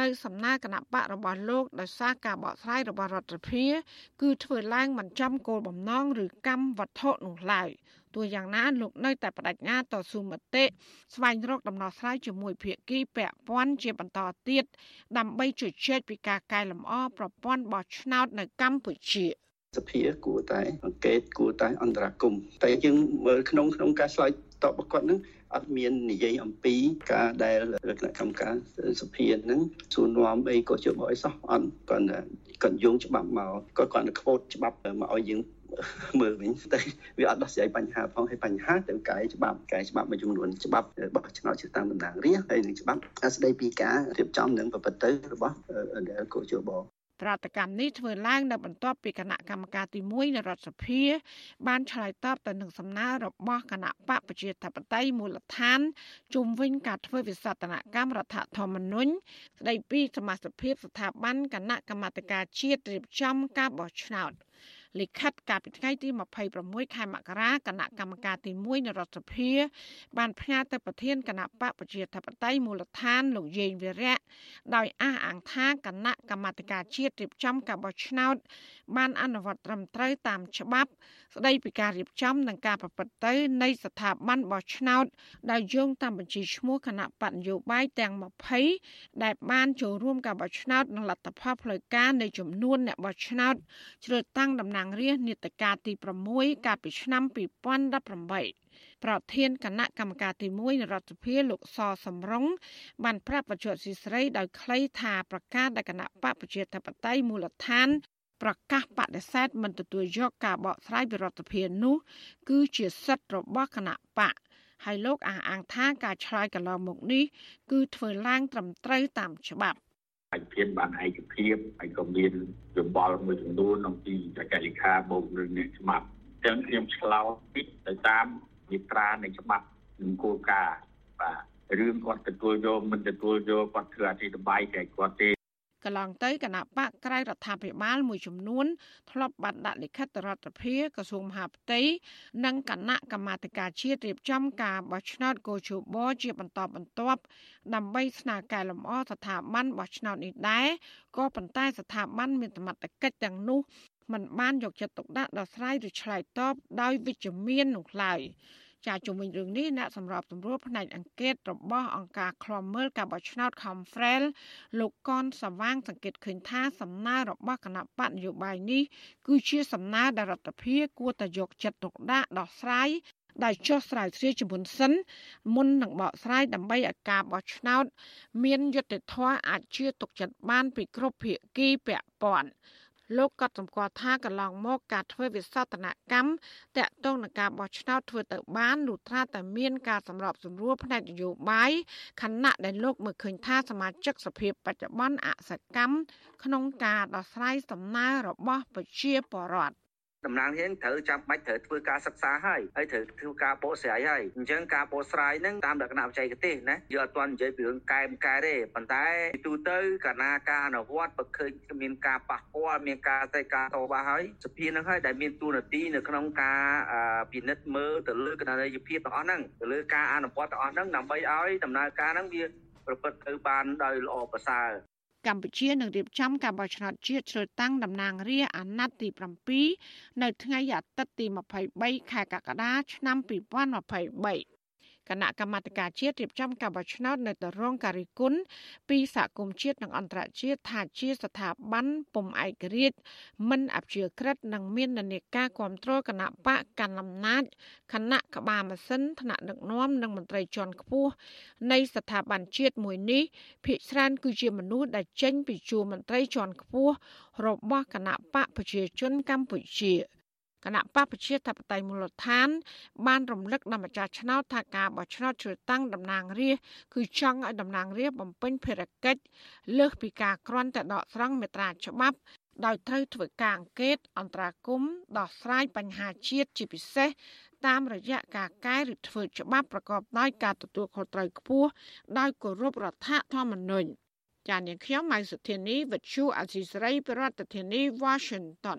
នៅសំណើគណៈបករបស់លោកដោយសារការបកស្រាយរបស់រដ្ឋាភិបាលគឺធ្វើឡើងមិនចំគោលបំណងឬកម្មវត្ថុនោះឡើយទោះយ៉ាងណាលោកនៅតែបដិញ្ញាតស៊ូមតិស្វែងរកដំណោះស្រាយជាមួយភាគីពាក់ព័ន្ធជាបន្តទៀតដើម្បីជជែកពីការកែលម្អប្រព័ន្ធបោះឆ្នោតនៅកម្ពុជា។ សភាគួរតែអង្កេតគួរតែអន្តរាគមតែយើងមើលក្នុងក្នុងការឆ្លើយតបរបស់គាត់ហ្នឹងអត់មាននិយាយអំពីការដែលគណៈកម្មការសភាហ្នឹងសួរនាំអីក៏ជឿមកអីសោះអត់គាត់គាត់យោងច្បាប់មកគាត់គាត់ខ្វោតច្បាប់មកឲ្យយើងមើលវិញតែវាអត់ដោះស្រាយបញ្ហាផងហើយបញ្ហាទៅកែច្បាប់កែច្បាប់មួយចំនួនច្បាប់របស់ឆ្នោតជាតាមតំណាងរាស្ត្រហើយនឹងច្បាប់ស្ដីពីការរៀបចំនិងប្រព្រឹត្តទៅរបស់ដែលកោជប ប្រតិកម្មនេះធ្វើឡើងនៅបន្ទាប់ពីគណៈកម្មការទី1នៃរដ្ឋសភា បានឆ្លើយតបទៅនឹងសំណើរបស់គណៈបកប្រជាធិបតេយ្យមូលដ្ឋានជុំវិញការធ្វើវិសោធនកម្មរដ្ឋធម្មនុញ្ញស្ដីពីសមាជិកភាពស្ថាប័នគណៈកម្មាធិការជាតិរៀបចំការបោះឆ្នោត។ លិខិតកាលពីថ្ងៃទី26ខែមករាគណៈកម្មការទី1នៃរដ្ឋសភា បានផ្ញើទៅប្រធានគណៈបកប្រជាធិបតេយ្យមូលដ្ឋានលោកយេងវិរៈដោយអះអាងថាគណៈកម្មាធិការជាតិរៀបចំការបោះឆ្នោត បានអនុវត្តត្រឹមត្រូវតាមច្បាប់ ស្ដីពីការរៀបចំនិងការប្រព្រឹត្តទៅនៃស្ថាប័នបោះឆ្នោតដោយយោងតាមបញ្ជីឈ្មោះគណៈបកនយោបាយទាំង20ដែលបានចូលរួមការបោះឆ្នោតនិងលទ្ធផលផ្លូវការនៃចំនួនអ្នកបោះឆ្នោតជ្រើសតាំងតំណាងរាស្ត្រនេតការទី6កាលពីឆ្នាំ2018ប្រធានគណៈកម្មការទី1នៃរដ្ឋសភាលោកសសំរងបានប្រាប់បច្ចុប្បន្នស៊ីស្រីដោយខ្លីថាប្រកាសដែលគណៈបកប្រជាធិបតេយ្យមូលដ្ឋានប្រកាសបដិសេធមិនទទួលយកការបកស្រាយពីរដ្ឋាភិបាលនោះគឺជាសិទ្ធិរបស់គណៈបកហើយលោកអះអាងថាការឆ្លើយកន្លងមកនេះគឺធ្វើឡើងត្រឹមត្រូវតាមច្បាប់ ឯកភាពបានឯកភាពហើយក៏មានយោបល់មួយចំនួនអំពីចក្រលេខាបូកនឹងអ្នកច្បាប់ចឹងខ្ញុំឆ្លោតទៅតាមវិត្រានៃច្បាប់និងគោលការណ៍បាទរឿងគាត់ទទួលយកមិនទទួលយកគាត់ធ្វើអធិប្បាយតែគាត់ទេ កន្លងទៅគណៈបកក្រៅរដ្ឋាភិបាលមួយចំនួនធ្លាប់បានដាក់លិខិតរដ្ឋាភិបាលក្រសួងមហាផ្ទៃនិងគណៈកម្មាធិការជាតិរៀបចំការបោះឆ្នោតកោជបជាបន្តបន្ទាប់ដើម្បីស្នើកែលម្អស្ថាប័នបោះឆ្នោតនេះដែរក៏ប៉ុន្តែស្ថាប័នមានសមត្ថកិច្ចទាំងនោះมันបានយកចិត្តទុកដាក់ដល់ស្រ័យឬឆ្លើយតបដោយវិជ្ជមាននោះឡើយ។ ចាជុំវិញរឿងនេះអ្នកសម្របសម្រួលផ្នែកអង្កេតរបស់អង្គការឃ្លាំមើលការបោះឆ្នោត Confrel លោកកនសវាងសង្កេតឃើញថាសំណើរបស់គណៈបកនយោបាយនេះគឺជាសំណើដែលរដ្ឋាភិបាលគួរតែយកចិត្តទុកដាក់ដោះស្រាយដែលចោះស្រាវជ្រាវជាមុនសិនមុននឹងបកស្រាយដើម្បីឲ្យការបោះឆ្នោត មានយុត្តិធម៌អាចជឿទុកចិត្តបានពីគ្រប់ភាគីពាក់ព័ន្ធ លោកក៏សម្គាល់ថាកន្លងមកការធ្វើវិសោធនកម្មតាក់ទងនឹងការបោះឆ្នោតធ្វើទៅបានលុះត្រាតែមានការសម្របសម្រួលផ្នែកនយោបាយខណៈដែលលោកមើលឃើញថាសមាជិកសភាបច្ចុប្បន្នអសកម្មក្នុងការដោះស្រាយសំណើរបស់ប្រជាពលរដ្ឋ តំណាងរាស្ត្រត្រូវចាំបាច់ត្រូវធ្វើការសិក្សាហើយហើយត្រូវធ្វើការបកស្រាយហើយអញ្ចឹងការបកស្រាយហ្នឹងតាមលក្ខណៈបច្ចេកទេសណាយើងអត់ទាន់និយាយពីរឿងកែមកែទេប៉ុន្តែទូទៅកាលណាការអនុវត្តបើឃើញមានការប៉ះពាល់មានការតែការតបហើយសភាហ្នឹងហើយដែលមានទួនាទីនៅក្នុងការពិនិត្យមើលទៅលើគណនេយ្យភាពទាំងអស់ហ្នឹងទៅលើការអនុវត្តទាំងអស់ហ្នឹងដើម្បីឲ្យដំណើរការហ្នឹងវាប្រព្រឹត្តទៅបានដោយល្អប្រសើរ កម្ពុជានឹងរៀបចំការបោះឆ្នោតជាតិជ្រើសតាំងតំណាងរាស្ត្រអាណត្តិទី7នៅថ្ងៃអាទិត្យទី23ខែកក្កដាឆ្នាំ2023 គណៈកម្មាធិការជាតិរៀបចំការបោះឆ្នោតនៅតរងការីគុណពីសហគមន៍ជាតិនិងអន្តរជាតិថាជាស្ថាប័នពុំឯករាជ្យមិនអព្យាក្រឹតនិងមាននានាការគ្រប់គ្រងគណៈបកកណ្ដាលអំណាចគណៈក្បាលម៉ាស៊ីនថ្នាក់ដឹកនាំនិងមន្ត្រីជាន់ខ្ពស់នៃស្ថាប័នជាតិមួយនេះភាគច្រើនគឺជាមនុស្សដែលចេញពីជួរមន្ត្រីជាន់ខ្ពស់របស់គណៈបកប្រជាជនកម្ពុជា គណៈបកប្រជាធិបតេយ្យមូលដ្ឋាន បានរំលឹកដល់ម្ចាស់ឆ្នោតថាការបោះឆ្នោតជ្រើសតាំងតំណាងរាស្ត្រគឺចង់ឲ្យតំណាងរាស្ត្របំពេញភារកិច្ចលើសពីការគ្រាន់តែដកស្រង់មេត្រាច្បាប់ដោយត្រូវធ្វើការអង្កេតអន្តរាគមដោះស្រាយបញ្ហាជាតិជាពិសេសតាមរយៈការកែឬធ្វើច្បាប់ប្រកបដោយការទទួលខុសត្រូវខ្ពស់ដោយគោរពរដ្ឋធម្មនុញ្ញចាននាងខ្ញុំម៉ៃសុធានីវិទ្យុអសីស្រីប្រធានាធិបតី Washington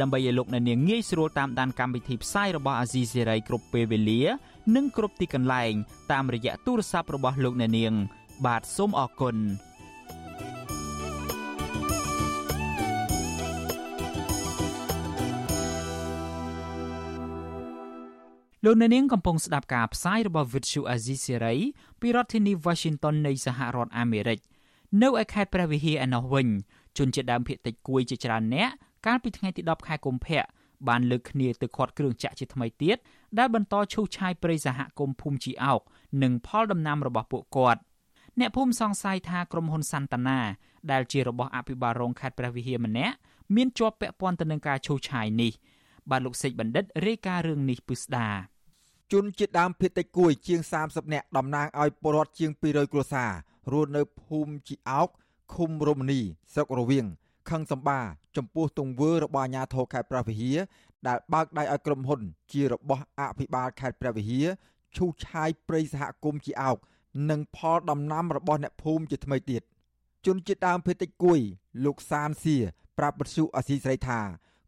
ដើម្បីឲ្យលោកអ្នកនាងងាយស្រួលតាមដានកម្មវិធីផ្សាយរបស់អាស៊ីសេរីគ្រប់ពេលវេលា និងគ្រប់ទីកន្លែង តាមរយៈទូរស័ព្ទរបស់លោកអ្នកនាង បាទសូមអរគុណលោកអ្នកនាងកំពុងស្ដាប់ការផ្សាយរបស់ Vuthu Azizi Serai ពីរដ្ឋធានី Washington នៃសហរដ្ឋអាមេរិកនៅឯខេត្តព្រះវិហារឯណោះវិញជនជាតិដើមភាគតិចគួយជាច្រើនអ្នក កាលពីថ្ងៃទី10ខែកុម្ភៈបានលើកគ្នាទៅខាត់គ្រឿងចាក់ជាថ្មីទៀតដែលបន្តឈូសឆាយព្រៃសហគមន៍ភូមិជីអោកនិងផលដំណាំរបស់ពួកគាត់អ្នកភូមិសង្ស័យថាក្រុមហ៊ុនសន្តានាដែលជារបស់អភិបាលរងខេត្តព្រះវិហារម្នាក់មានជាប់ពាក់ព័ន្ធទៅនឹងការឈូសឆាយនេះបាទលោកសេចបណ្ឌិតរាយការណ៍រឿងនេះពិស្ដាជនជាតិដើមភាគតិចគួយជាង30នាក់តំណាងឲ្យពលរដ្ឋជាង200គ្រួសាររស់នៅភូមិជីអោកឃុំរមនីស្រុករវៀង ខឹងសម្បាចំពោះទង្វើរបស់អាជ្ញាធរខេត្តព្រះវិហារដែលបើកដៃឲ្យក្រុមហ៊ុន ជារបស់អភិបាលខេត្តព្រះវិហារឈូសឆាយព្រៃសហគមន៍ជាអោកនិងផលដំណាំរបស់អ្នកភូមិជាថ្មីទៀតជនជាតិដើមភេតិចគួយ លោកសានសៀប្រាប់បទសុអសីស្រីថា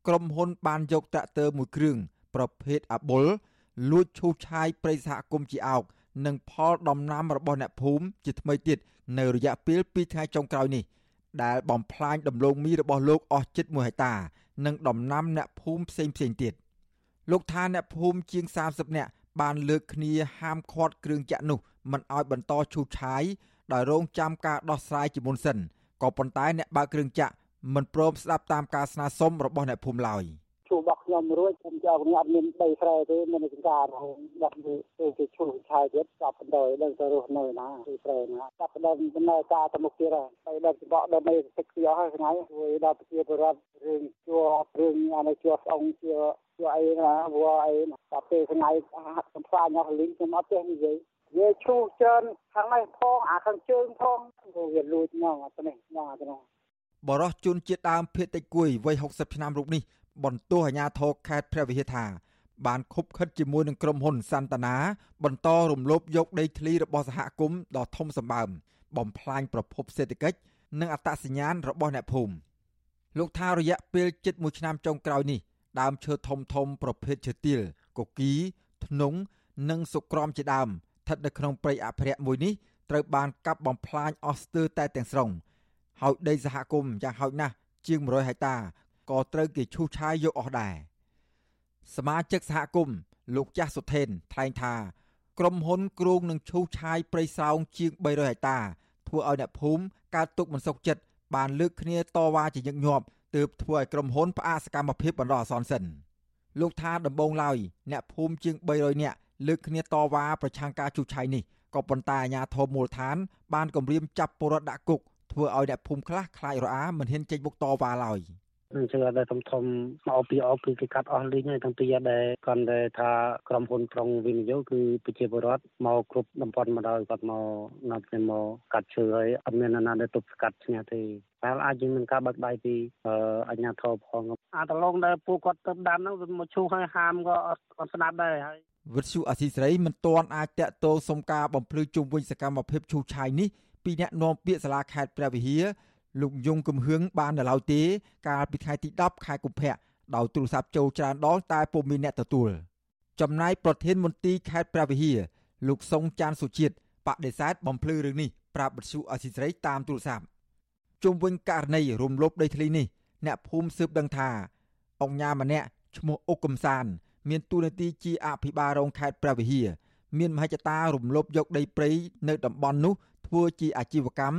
ក្រុមហ៊ុនបានយកត្រាក់ទ័រមួយគ្រឿងប្រភេទអាបុលលួចឈូសឆាយព្រៃសហគមន៍ជាអោកនិងផលដំណាំរបស់អ្នកភូមិជាថ្មីទៀតនៅរយៈពេល2ថ្ងៃចុងក្រោយនេះ ដែលបំផ្លាញដំឡូងមីរបស់លោកអស់ជិត1ហិកតា និងដំណាំអ្នកភូមិផ្សេងផ្សេងទៀតលោកថាអ្នកភូមិជាង30នាក់បានលើកគ្នាហាមឃាត់គ្រឿងចាក់នោះមិនឲ្យបន្តឈូសឆាយដោយរងចាំការដោះស្រាយជាមុនសិនក៏ប៉ុន្តែអ្នកបើកគ្រឿងចាក់មិនព្រមស្ដាប់តាមការស្នើសុំរបស់អ្នកភូមិឡើយ។ ឈូសរបស់ខ្ញុំរួចខ្ញុំចោលខ្ញុំអត់មានដីស្រែទេមានចង្ការដាក់ទៅគេឈូសឆាយទៀតចាប់បណ្ដោយដឹងទៅរស់នៅណាទីស្រែណាចាប់បណ្ដោយដំណើរការទៅមុខទៀតហើយដល់ច្បកដល់នៃទឹកខ្យល់ហើយថ្ងៃជួយដល់ប្រជាពលរដ្ឋរឿងជួរឿងអានេះជួស្អងជាជួអីណាវល់អីដល់ពេលថ្ងៃហាត់សំផ្លាញអស់លីងខ្ញុំអត់ទេនិយាយវាឈូសច្រើនខាងនេះផងអាខាងជើងផងវាលួចមកអត់នេះមកអត់នេះបរោះជនជាតិដើមភៀតតិចគួយវ័យ60ឆ្នាំរូបនេះ បន្ទោសអាជ្ញាធរខេត្តព្រះវិហារថា បានខុបខិតជាមួយនឹងក្រុមហ៊ុនសន្តានាបន្តរំលោភយកដីធ្លីរបស់សហគមន៍ដ៏ធំសម្បើមបំផ្លាញប្រភពសេដ្ឋកិច្ចនិងអត្តសញ្ញាណរបស់អ្នកភូមិលោកថារយៈពេលជិត1ឆ្នាំចុងក្រោយនេះដើមឈើធំធំប្រភេទឈើទាលកគីធ្នង់និងសុក្រំជាដើមស្ថិតនៅក្នុងព្រៃអភិរក្សមួយនេះត្រូវបានកាប់បំផ្លាញអស់ស្ទើរតែទាំងស្រុងហើយដីសហគមន៍យ៉ាងហោចណាស់ជាង100ហិកតា ក៏ត្រូវគេឈូសឆាយយកអស់ដែរសមាជិកសហគមន៍លោកចាស់សុថេនថ្លែងថាក្រុមហ៊ុនគ្រោងនឹងឈូសឆាយព្រៃស្រោងជាង300ហិកតាធ្វើឲ្យអ្នកភូមិកើតទុកមិនសុខចិត្តបានលើកគ្នាតវ៉ាជាញឹកញាប់ទើបធ្វើឲ្យក្រុមហ៊ុនផ្អាកសកម្មភាពបណ្ដោះអាសន្នសិនលោកថាដំបងឡើយអ្នកភូមិជាង300នាក់លើកគ្នាតវ៉ាប្រឆាំងការឈូសឆាយនេះក៏ប៉ុន្តែអាជ្ញាធរមូលដ្ឋាន បានគម្រាមចាប់ពលរដ្ឋដាក់គុកធ្វើឲ្យអ្នកភូមិខ្លះខ្លាចរអាមិនហ៊ានចេញមុខតវ៉ាឡើយ។ អញ្ចឹងអត់ដែលធំធំមកពីអគឺគេកាត់អស់លីងហើយទាំងពីរដែលគាត់ដែលថាក្រុមហ៊ុនក្រុងវិនិយោគគឺប្រជាពលរដ្ឋមកគ្រប់តំបន់មកដល់គាត់មកណាត់គ្នាមកកាត់ឈើហើយអត់មានណាដែលទប់ស្កាត់ឈ្នះទេតែអាចជាមានការបាក់ដៃពីអញ្ញាធរផងអាតឡងដែលពួកគាត់ទៅដាំហ្នឹងមកឈូសហើយហាមក៏អត់ស្ដាប់ដែរហើយវិទ្យុអសីស្រីមិនទាន់អាចតាក់ទងសុំការបំភ្លឺជុំវិញសកម្មភាពឈូសឆាយនេះពីអ្នកនាំពាក្យសាលាខេត្តព្រះវិហារ លោកយងគំហឿងបាននៅឡើយទេកាលពីថ្ងៃទី10ខែកុម្ភៈដោយទូរស័ព្ទចូលច្រើនដងតែពុំមានអ្នកទទួលចំណែកប្រធានមន្ទីរខេត្តព្រះវិហារលោកសុងចានសុជាតិបដិសេធបំភ្លឺរឿងនេះប្រាប់បទសុអសីស្រីតាមទូរស័ព្ទជុំវិញករណីរំលោភដីធ្លីនេះអ្នកភូមិស៊ើបដឹងថាអង្គញាម្នាក់ឈ្មោះអុកកំសាន មានតួនាទីជាអភិបាលរងខេត្តព្រះវិហារមានមហិច្ឆតារំលោភយកដីព្រៃនៅតំបន់នោះធ្វើជាអាជីវកម្ម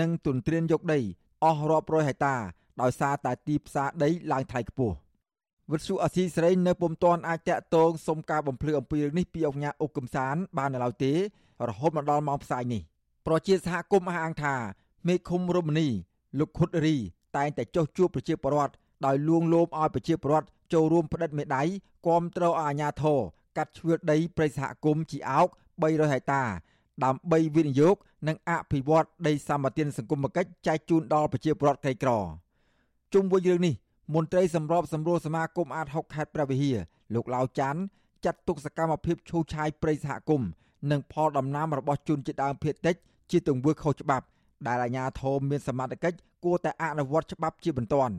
និងទុនទ្រានយកដីអស់រាប់រយហិកតា ដោយសារតែទីផ្សារដីឡើងថ្លៃខ្ពស់វិទ្យុអស៊ីសេរីនៅពុំទាន់អាចតាក់ទងសុំការបំភ្លឺអំពីរឿងនេះពីអង្គការអុកកំសានបាននៅឡើយទេ រហូតមកដល់ម៉ោងផ្សាយនេះប្រជាសហគមន៍អះអាងថាមេឃុំរមនីលោកខុតរីតែងតែចុះជួបប្រជាពលរដ្ឋដោយលួងលោមឲ្យប្រជាពលរដ្ឋចូលរួមផ្តិតមេដៃគាំទ្រឲ្យអាជ្ញាធរកាត់ឈើដីព្រៃសហគមន៍ជីអោក300ហិកតា ដើម្បីវិនិយោគនិងអភិវឌ្ឍដីសម្បត្តិសង្គមគិច្ចចែកជូនដល់ប្រជាពលរដ្ឋក្រីក្រជុំវិញរឿងនេះមន្ត្រីសម្របសម្រួលសមាគមអាត6ខេត្តព្រះវិហារលោកឡាវច័ន្ទចាត់ទុកសកម្មភាពឈូសឆាយព្រៃសហគមន៍និងផលដំណាំរបស់ជនជាតិដើមភាគតិចជាទង្វើខុសច្បាប់ដែលអាជ្ញាធរមានសមត្ថកិច្ចគួរតែអនុវត្តច្បាប់ជាបន្ទាន់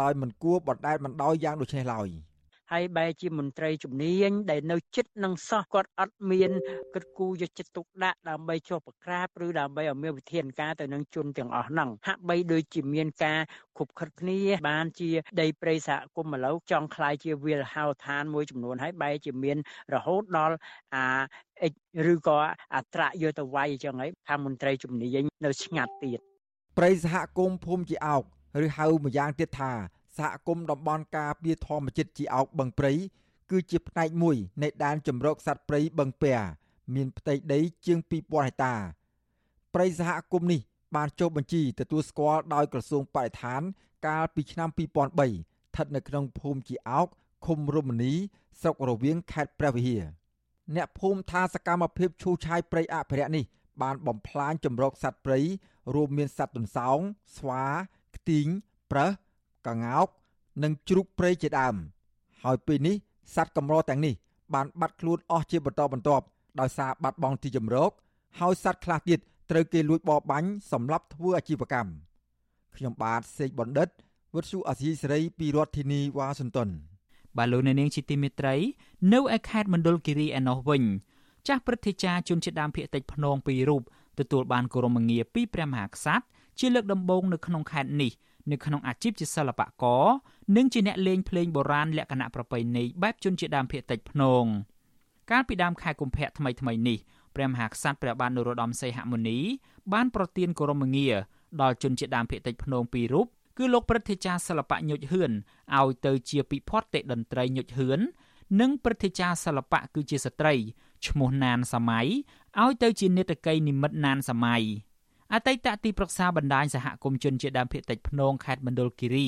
ដោយមិនគួរបណ្តែតបណ្តោយយ៉ាងដូចនេះឡើយ។ ហើយបែរជាមន្ត្រីជំនាញដែលនៅចិត្តនឹងសោះគាត់អត់មានគិតគូរយកចិត្តទុកដាក់ដើម្បីជាប់ប្រក្រាបឬដើម្បីឲ្យមានវិធានការទៅនឹងជនទាំងអស់ហ្នឹងហាក់បីដូចជាមានការខុបខិតគ្នាបានជាដីព្រៃសហគមន៍ឥឡូវចង់คลายជាវាលហោឋានមួយចំនួនហើយបែរជាមានរហូតដល់អាអិចឬក៏អត្រាយកទៅវាយអញ្ចឹងហើយខាងមន្ត្រីជំនាញនៅស្ងាត់ទៀតព្រៃសហគមន៍ភូមិជាអោកឬហៅម្យ៉ាងទៀតថា សហគមន៍តំបន់ការពារធម្មជាតិជាអោកបឹងព្រៃគឺជាផ្នែកមួយនៃដែនជម្រកសត្វព្រៃបឹងពែមានផ្ទៃដីជាង2000ហិកតាព្រៃសហគមន៍នេះបានចុះបញ្ជីទទួលស្គាល់ដោយក្រសួងបរិស្ថាន កាលពីឆ្នាំ2003ស្ថិតនៅក្នុងភូមិជាអោកឃុំរមនីស្រុករវៀងខេត្តព្រះវិហារអ្នកភូមិថាសកម្មភាពឈូសឆាយព្រៃអភិរក្សនេះបានបំផ្លាញចម្រោកសត្វព្រៃរួមមានសត្វទន្សោងស្វា ខ្ទីងប្រើស កងោក និងជ្រូកព្រៃជាដើម ហើយពេលនេះសត្វកម្រទាំងនេះបានបាត់ខ្លួនអស់ជាបន្តបន្ទាប់ដោយសារបាត់បង់ទីជម្រកហើយសត្វខ្លះទៀតត្រូវគេលួចបរបាញ់សម្រាប់ធ្វើអាជីវកម្មខ្ញុំបាទសេកបណ្ឌិតវុទ្ធុអាស៊ីសេរីពីរដ្ឋធានីវ៉ាស៊ីនតោនបាទលោកនាងជាទីមេត្រី នៅឯខេត្តមណ្ឌលគិរីឯណោះវិញ ចាស់ព្រឹទ្ធាចារ្យជនជាតិដើមភាគតិចភ្នងពីររូបទទួលបានគោរមងារពីព្រះមហាក្សត្រជាលើកដំបូងនៅក្នុងខេត្តនេះ នៅក្នុងអាជីពជាសិល្បករនិងជាអ្នកលេងភ្លេងបុរាណលក្ខណៈប្រពៃណីបែបជនជាតិដើមភាគតិចភ្នងកាលពីដើមខែកុម្ភៈថ្មីថ្មីនេះព្រះមហាក្សត្រព្រះបាទនរោត្តមសីហមុនី បានប្រទានគោរមងារដល់ជនជាតិដើមភាគតិចភ្នងពីររូបគឺលោកព្រឹទ្ធាចារ្យសិល្បៈញុចហឿនឲ្យទៅជាពិភពតេតន្ត្រីញុចហឿននិងព្រឹទ្ធាចារ្យសិល្បៈគឺជាស្ត្រីឈ្មោះណានសម័យឲ្យទៅជានេតកៃនិមិត្តណានសម័យ អតីតទីប្រឹក្សាបណ្ដាញសហគមន៍ជនជាតិដើមភាគតិចភ្នងខេត្តមណ្ឌលគិរី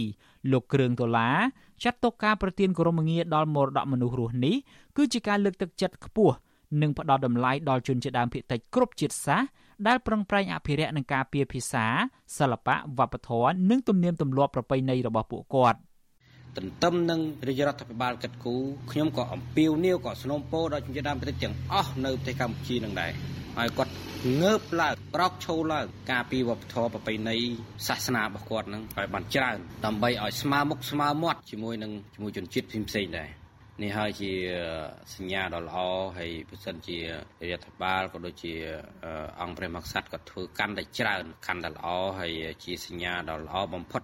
លោកគ្រឿងដុល្លារចាត់ទុកការប្រទានគោរមងារដល់មរតកមនុស្សរស់នេះគឺជាការលើកទឹកចិត្តខ្ពស់និងផ្ដល់តម្លៃដល់ជនជាតិដើមភាគតិចគ្រប់ជាតិសាសន៍ដែលប្រឹងប្រែងអភិរក្សនិងការពារភាសាសិល្បៈវប្បធម៌និងទំនៀមទម្លាប់ប្រពៃណីរបស់ពួកគាត់ទន្ទឹមនឹងរាជរដ្ឋាភិបាលកិត្តគូខ្ញុំក៏អំពាវនាវក៏ស្នើពរដល់ជនជាតិដើមភាគតិចទាំងអស់នៅប្រទេសកម្ពុជានឹងដែរ ហើយគាត់ងើបឡើងក្រោកឈរឡើងការពីវប្បធម៌ប្រពៃណីសាសនារបស់គាត់នឹងឲ្យបានច្រើនដើម្បីឲ្យស្មើមុខស្មើមាត់ជាមួយនឹងជាមួយជនជាតិផ្សេងៗដែរនេះហើយជាសញ្ញាដ៏ល្អហើយប្រសិនជារដ្ឋបាលក៏ដូចជាអង្គព្រះមហាក្សត្រក៏ធ្វើកាន់តែច្រើនកាន់តែល្អហើយជាសញ្ញាដ៏ល្អបំផុត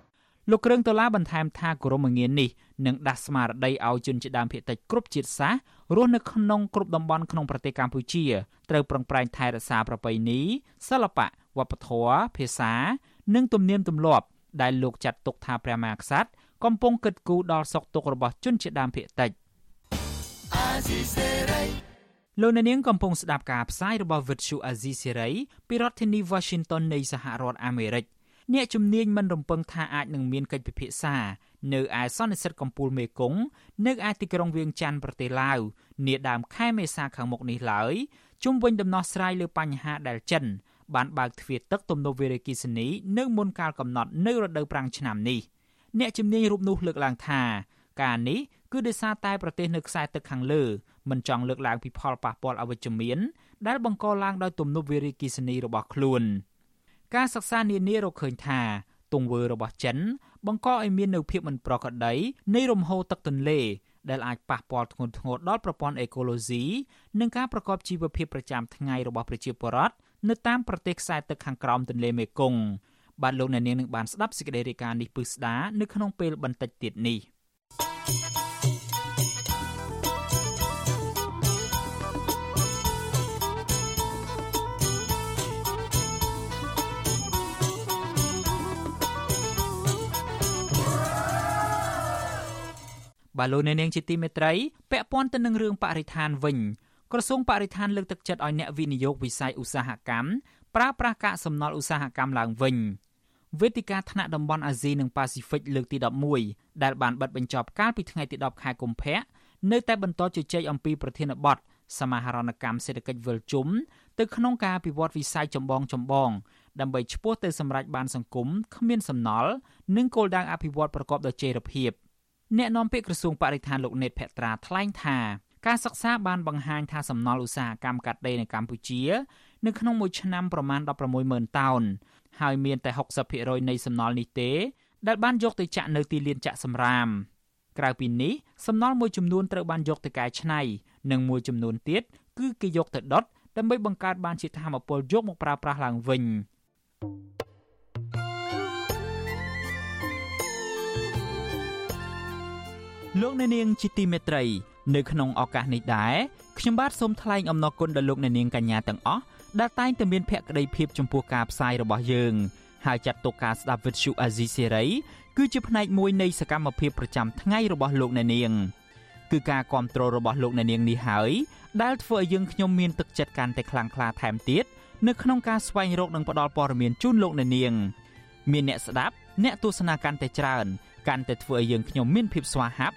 លោកគ្រឿងដុល្លារបន្ថែមថាគោរមងារនេះនឹងដាស់ស្មារតីឲ្យជនជាតិដើមភាគតិចគ្រប់ជាតិសាសន៍ រស់នៅក្នុងគ្រប់តំបន់ក្នុងប្រទេសកម្ពុជាត្រូវប្រឹងប្រែងថែរក្សាប្រពៃណីសិល្បៈវប្បធម៌ភាសា និងទំនៀមទម្លាប់ ដែលលោកចាត់ទុកថាព្រះមហាក្សត្រកំពុងគិតគូរដល់សុខទុក្ខរបស់ជនជាតិដើមភាគតិចលោកអ្នកនាងកំពុងស្ដាប់ការផ្សាយរបស់ Vuthu Azizi Serai ពីរដ្ឋធានី Washington នៃសហរដ្ឋអាមេរិកអ្នកជំនាញមិនរំពឹងថាអាចនឹងមានកិច្ចពិភាក្សា នៅឯសន្និសីទកំពូលមេគង្គនៅឯទីក្រុងវៀងច័ន្ទប្រទេសឡាវនាដើមខែមេសាខាងមុខនេះឡើយជុំវិញដំណោះស្រាយលើបញ្ហាដែលចិនបានបើកទ្វារទឹកទំនប់វារីអគ្គិសនីនៅមុនកាលកំណត់នៅរដូវប្រាំងឆ្នាំនេះអ្នកជំនាញរូបនោះលើកឡើងថាការនេះគឺដោយសារតែប្រទេសនៅខ្សែទឹកខាងលើមិនចង់លើកឡើងពីផលប៉ះពាល់អវិជ្ជមានដែលបង្កឡើងដោយទំនប់វារីអគ្គិសនីរបស់ខ្លួន។ការសិក្សានានារកឃើញថា ទង្វើរបស់ចិន បង្កឲ្យមាននូវភាពមិនប្រក្រតីនៃរំហូរទឹកទន្លេដែលអាចប៉ះពាល់ធ្ងន់ធ្ងរដល់ប្រព័ន្ធអេកូឡូស៊ីនិងការប្រកបជីវភាពប្រចាំថ្ងៃរបស់ប្រជាពលរដ្ឋនៅតាមប្រទេសខ្សែទឹកខាងក្រោមទន្លេមេគង្គបាទលោកអ្នកនាងនឹងបានស្ដាប់សេចក្តីរាយការណ៍នេះពឹស្ដានៅក្នុងពេលបន្តិចទៀតនេះ បាទលោកអ្នកនាងជាទីមេត្រីពាក់ព័ន្ធទៅនឹងរឿងបរិស្ថានវិញក្រសួងបរិស្ថានលើកទឹកចិត្តឲ្យអ្នកវិនិយោគវិស័យឧស្សាហកម្មប្រើប្រាស់កាកសំណល់ឧស្សាហកម្មឡើងវិញវេទិកាថ្នាក់តំបន់អាស៊ីនិងប៉ាស៊ីហ្វិកលើកទី11ដែលបានបិទបញ្ចប់កាលពីថ្ងៃទី10ខែកុម្ភៈនៅតែបន្តជជែកអំពីប្រធានបទសមាហរណកម្មសេដ្ឋកិច្ចវិលជុំទៅក្នុងការពិវត្តវិស័យចម្បងចម្បងដើម្បីឈ្មោះទៅសម្រេចបានសង្គមគ្មានសំណល់និងគោលដៅអភិវឌ្ឍប្រកបដោយចីរភាព អ្នកនាំពាក្យក្រសួងបរិស្ថានលោកណេតភត្រាថ្លែងថាការសិក្សាបានបង្ហាញថាសំណល់ឧស្សាហកម្មកាត់ដេរនៅកម្ពុជា នៅក្នុងមួយឆ្នាំប្រមាណ160,000តោនហើយមានតែ60%នៃសំណល់នេះទេ ដែលបានយកទៅចាក់នៅទីលានចាក់សំរាមក្រៅពីនេះសំណល់មួយចំនួនត្រូវបានយកទៅកែច្នៃនិងមួយចំនួនទៀតគឺគេយកទៅដុតដើម្បីបង្កើតបានជាធម្មពលយកមកប្រើប្រាស់ឡើងវិញ លោកអ្នកនាងជាទីមេត្រី នៅក្នុងឱកាសនេះដែរខ្ញុំបាទសូមថ្លែងអំណរគុណដល់លោកអ្នកនាងកញ្ញាទាំងអស់ដែលតែងតែមានភក្ដីភាពចំពោះការផ្សាយរបស់យើងហើយចាត់ទុកការស្ដាប់វិទ្យុអាស៊ីសេរីគឺជាផ្នែកមួយនៃសកម្មភាពប្រចាំថ្ងៃរបស់លោកអ្នកនាងគឺការគ្រប់គ្រងរបស់លោកអ្នកនាងនេះហើយដែលធ្វើឲ្យយើងខ្ញុំមានទឹកចិត្តកាន់តែខ្លាំងក្លាថែមទៀតនៅក្នុងការស្វែងរកនិងផ្តល់ព័ត៌មានជូនលោកអ្នកនាង មានអ្នកស្ដាប់អ្នកទស្សនាកាន់តែច្រើនកាន់តែធ្វើឲ្យយើងខ្ញុំមានភាពស្វាហាប់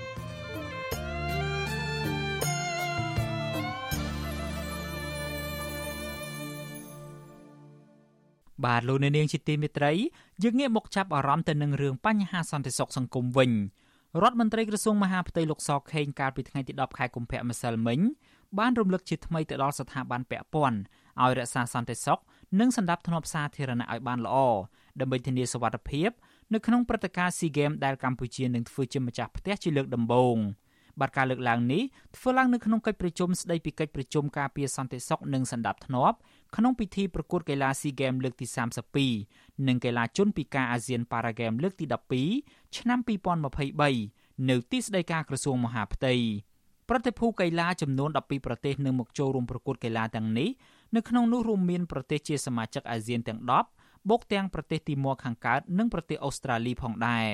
បាទលោកអ្នកនាងជាទីមេត្រីយើងងាកមកចាប់អារម្មណ៍ទៅនឹងរឿងបញ្ហាសន្តិសុខសង្គមវិញរដ្ឋមន្ត្រីក្រសួងមហាផ្ទៃលោកសខេងកាលពីថ្ងៃទី10ខែកុម្ភៈម្សិលមិញបានរំលឹកជាថ្មីទៅដល់ស្ថាប័នពាក់ព័ន្ធឲ្យរក្សាសន្តិសុខនិងសន្តិភាពសាធារណៈឲ្យបានល្អដើម្បីធានាសុវត្ថិភាពនៅក្នុងព្រឹត្តិការណ៍ SEA Games ដែលកម្ពុជានឹងធ្វើជាម្ចាស់ផ្ទះជាលើកដំបូង បាទការលើកឡើងនេះធ្វើឡើងនៅក្នុងកិច្ចប្រជុំស្ដីពីកិច្ចប្រជុំការពារសន្តិសុខនិងសន្តិភាពក្នុងពិធីប្រកួតកីឡា SEA Games លើកទី32និងកីឡាជន់ពីការអាស៊ាន Para Games លើកទី12ឆ្នាំ2023នៅទីស្តីការក្រសួងមហាផ្ទៃប្រតិភូកីឡាចំនួន12ប្រទេសនឹងមកចូលរួមប្រកួតកីឡាទាំងនេះនៅក្នុងនោះរួមមានប្រទេសជាសមាជិកអាស៊ានទាំង10បូកទាំងប្រទេសទីម៉័រខាងកើតនិងប្រទេសអូស្ត្រាលីផងដែរ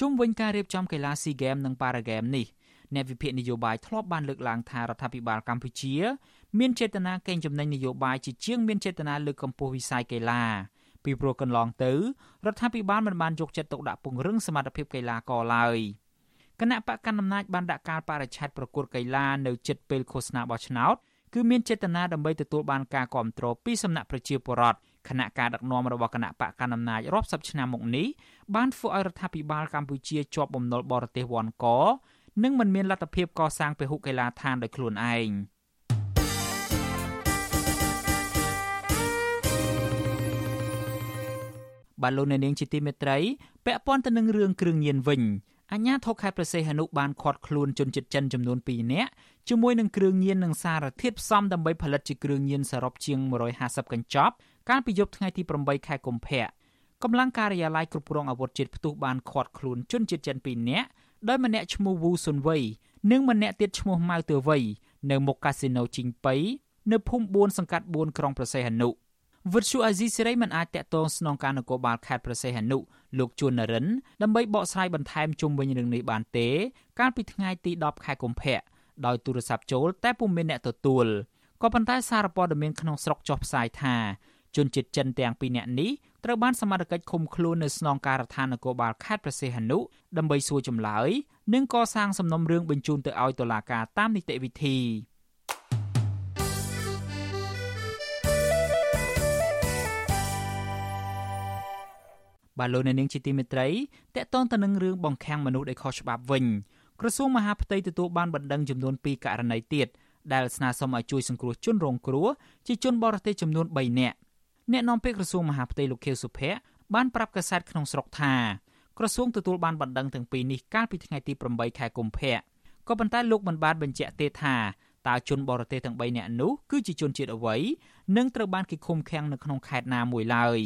ជុំវិញការរៀបចំកីឡា SEA Games និង Para Games នេះ អ្នកវិភាគនយោបាយធ្លាប់បានលើកឡើងថារដ្ឋាភិបាលកម្ពុជា មានចេតនាកេងចំណេញនយោបាយជាជាងមានចេតនាលើកកម្ពស់វិស័យកីឡាពីព្រោះកន្លងទៅរដ្ឋាភិបាលមិនបានយកចិត្តទុកដាក់ពង្រឹងសមត្ថភាពកីឡាករឡើយគណៈបកកណ្ដាលអំណាចបានដាក់កាលបរិច្ឆេទប្រកួតកីឡានៅជិតពេលឃោសនាបោះឆ្នោតគឺមានចេតនាដើម្បីទទួលបានការគាំទ្រពីសំណាក់ប្រជាពលរដ្ឋគណៈការដឹកនាំរបស់គណៈបកកណ្ដាលអំណាចរាប់សិបឆ្នាំមកនេះបានធ្វើឲ្យរដ្ឋាភិបាលកម្ពុជាជាប់បំណុលបរទេសវ៉ាន់ក និងមិនមានលទ្ធភាពកសាងពហុកីឡាដ្ឋានដោយខ្លួនឯងបាទលោកអ្នកនាងជាទីមេត្រីពាក់ព័ន្ធទៅនឹងរឿងគ្រឿងញៀនវិញអញ្ញាធរខេត្តប្រសេះហនុបានឃាត់ខ្លួនជនជាតិចិនចំនួន2នាក់ជាមួយនឹងគ្រឿងញៀននិងសារធាតុផ្សំដើម្បីផលិតជាគ្រឿងញៀនសរុបជាង150កញ្ចប់កាលពីយប់ថ្ងៃទី8ខែកុម្ភៈកម្លាំងការិយាល័យគ្រប់គ្រងអាវុធជាតិផ្ទុះបានឃាត់ខ្លួនជនជាតិចិន2នាក់ ដោយម្នាក់ឈ្មោះវូស៊ុនវ័យនិងម្នាក់ទៀតឈ្មោះម៉ៅទើវ័យនៅមុខកាស៊ីណូជីងប៉ៃនៅភូមិ4សង្កាត់4ក្រុងប្រសេះហនុវិទ្យុអាស៊ីសេរីមិនអាចតាក់ទងស្នងការនគរបាលខេត្តប្រសេះហនុលោកជួននរិនដើម្បីបកស្រាយបន្ថែមជុំវិញរឿងនេះបានទេ កាលពីថ្ងៃទី10ខែកុម្ភៈដោយទូរស័ព្ទចូល តែពុំមានអ្នកទទួលក៏ប៉ុន្តែសារព័ត៌មានក្នុងស្រុកចុះផ្សាយថា ជនជាតិចិនទាំងពីរនាក់នេះត្រូវបានសមត្ថកិច្ចឃុំខ្លួននៅស្នងការដ្ឋាននគរបាលខេត្តព្រះសីហនុដើម្បីសួរចម្លើយនិងកសាងសំណុំរឿងបញ្ជូនទៅឲ្យតុលាការតាមនីតិវិធីបាទលោកអ្នកនាងជាទីមេត្រីតកតងទៅនឹងរឿងបង្ខាំងមនុស្សដោយខុសច្បាប់វិញក្រសួងមហាផ្ទៃទទួលបានបណ្ដឹងចំនួន2ករណីទៀតដែលស្នើសុំឲ្យជួយសង្គ្រោះជនរងគ្រោះជាជនបរទេសចំនួន3នាក់ អ្នកនាំពាក្យក្រសួងមហាផ្ទៃលោកខៀវសុភ័ក្របានប្រាប់កាសែតក្នុងស្រុកថាក្រសួងទទួលបានបណ្ដឹងទាំងពីរនេះកាលពីថ្ងៃទី8ខែកុម្ភៈក៏ប៉ុន្តែលោកមិនបានបញ្ជាក់ទេថាតើជនបរទេសទាំង3នាក់នោះគឺជាជនជាតិអ្វីនិងត្រូវបានគេឃុំឃាំងនៅក្នុងខេត្តណាមួយឡើយ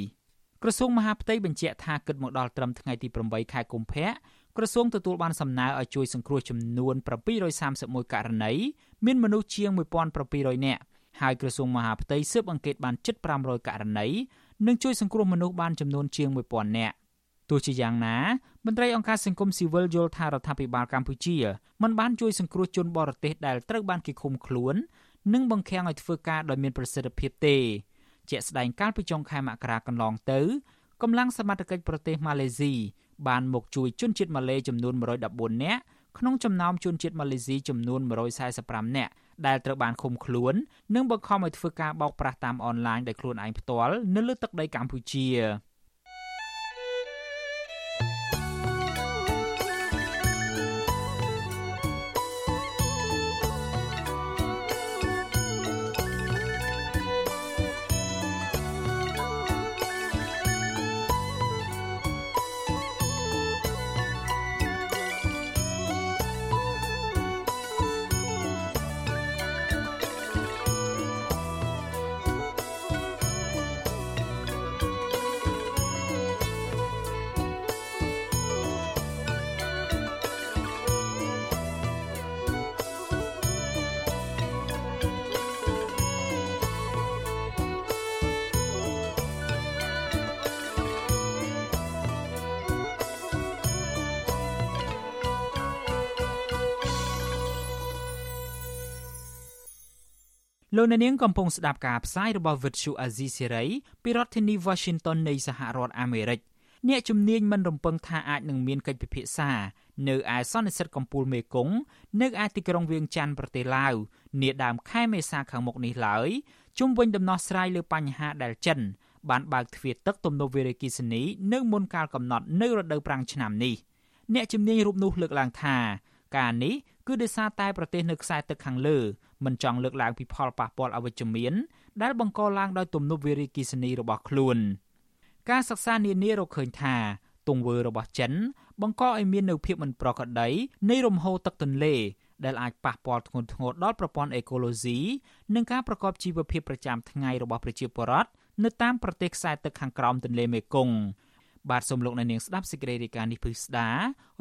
ក្រសួងមហាផ្ទៃបញ្ជាក់ថាគិតមកដល់ត្រឹមថ្ងៃទី8ខែកុម្ភៈក្រសួងទទួលបានសំណើឲ្យជួយសង្គ្រោះចំនួន731ករណីមានមនុស្សជាង1700នាក់ ហើយក្រសួងមហាផ្ទៃស៊ើបអង្កេតបានជិត500ករណីនិងជួយសង្គ្រោះមនុស្សបានចំនួនជាង1000នាក់ទោះជាយ៉ាងណាមន្ត្រីអង្គការសង្គមស៊ីវិលយល់ថារដ្ឋាភិបាលកម្ពុជាមិនបានជួយសង្គ្រោះជនបរទេសដែលត្រូវបានគេឃុំខ្លួននិងបង្ខាំងឲ្យធ្វើការដោយមានប្រសិទ្ធភាពទេជាក់ស្ដែងកាលពីចុងខែមករាកន្លងទៅកម្លាំងសមត្ថកិច្ចប្រទេសម៉ាឡេស៊ីបានមកជួយជនជាតិម៉ាឡេចំនួន114នាក់ក្នុងចំណោមជនជាតិម៉ាឡេស៊ីចំនួន145នាក់ ដែលត្រូវបានឃុំខ្លួននិងបង្ខំឲ្យធ្វើការបោកប្រាស់តាមអនឡាញដោយខ្លួនឯងផ្ទាល់នៅលើទឹកដីកម្ពុជា លោកអ្នកនាងកំពុងស្ដាប់ការផ្សាយរបស់ Vuthu Azizi Serai ពីរដ្ឋធានី Washington នៃសហរដ្ឋអាមេរិកអ្នកជំនាញមិនរំពឹងថាអាចនឹងមានកិច្ចពិភាក្សានៅឯសន្និសីទកំពូលមេគង្គនៅឯទីក្រុងវៀងច័ន្ទប្រទេសឡាវនាដើមខែមេសាខាងមុខនេះឡើយជុំវិញដំណោះស្រាយលើបញ្ហាដែលចិន បានបើកទ្វារទឹកទំនប់វារីអគ្គិសនីនៅមុនកាលកំណត់នៅរដូវប្រាំងឆ្នាំនេះអ្នកជំនាញរូបនោះលើកឡើងថាការនេះគឺដោយសារតែប្រទេសនៅខ្សែទឹកខាងលើ មិនចង់លើកឡើងពីផលប៉ះពាល់អវិជ្ជមាន ដែលបង្កឡើងដោយទំនប់វារីអគ្គិសនីរបស់ខ្លួន ការសិក្សានានារកឃើញថាទង្វើរបស់ចិន បង្កឲ្យមាននូវភាពមិនប្រក្រតីនៃរំហូរទឹកទន្លេដែលអាចប៉ះពាល់ធ្ងន់ធ្ងរដល់ប្រព័ន្ធអេកូឡូស៊ីនិងការប្រកបជីវភាពប្រចាំថ្ងៃរបស់ប្រជាពលរដ្ឋនៅតាមប្រទេសខ្សែទឹកខាងក្រោមទន្លេមេគង្គបាទសូមលោកអ្នកនាងស្ដាប់សេចក្តីរាយការណ៍នេះពិស្ដា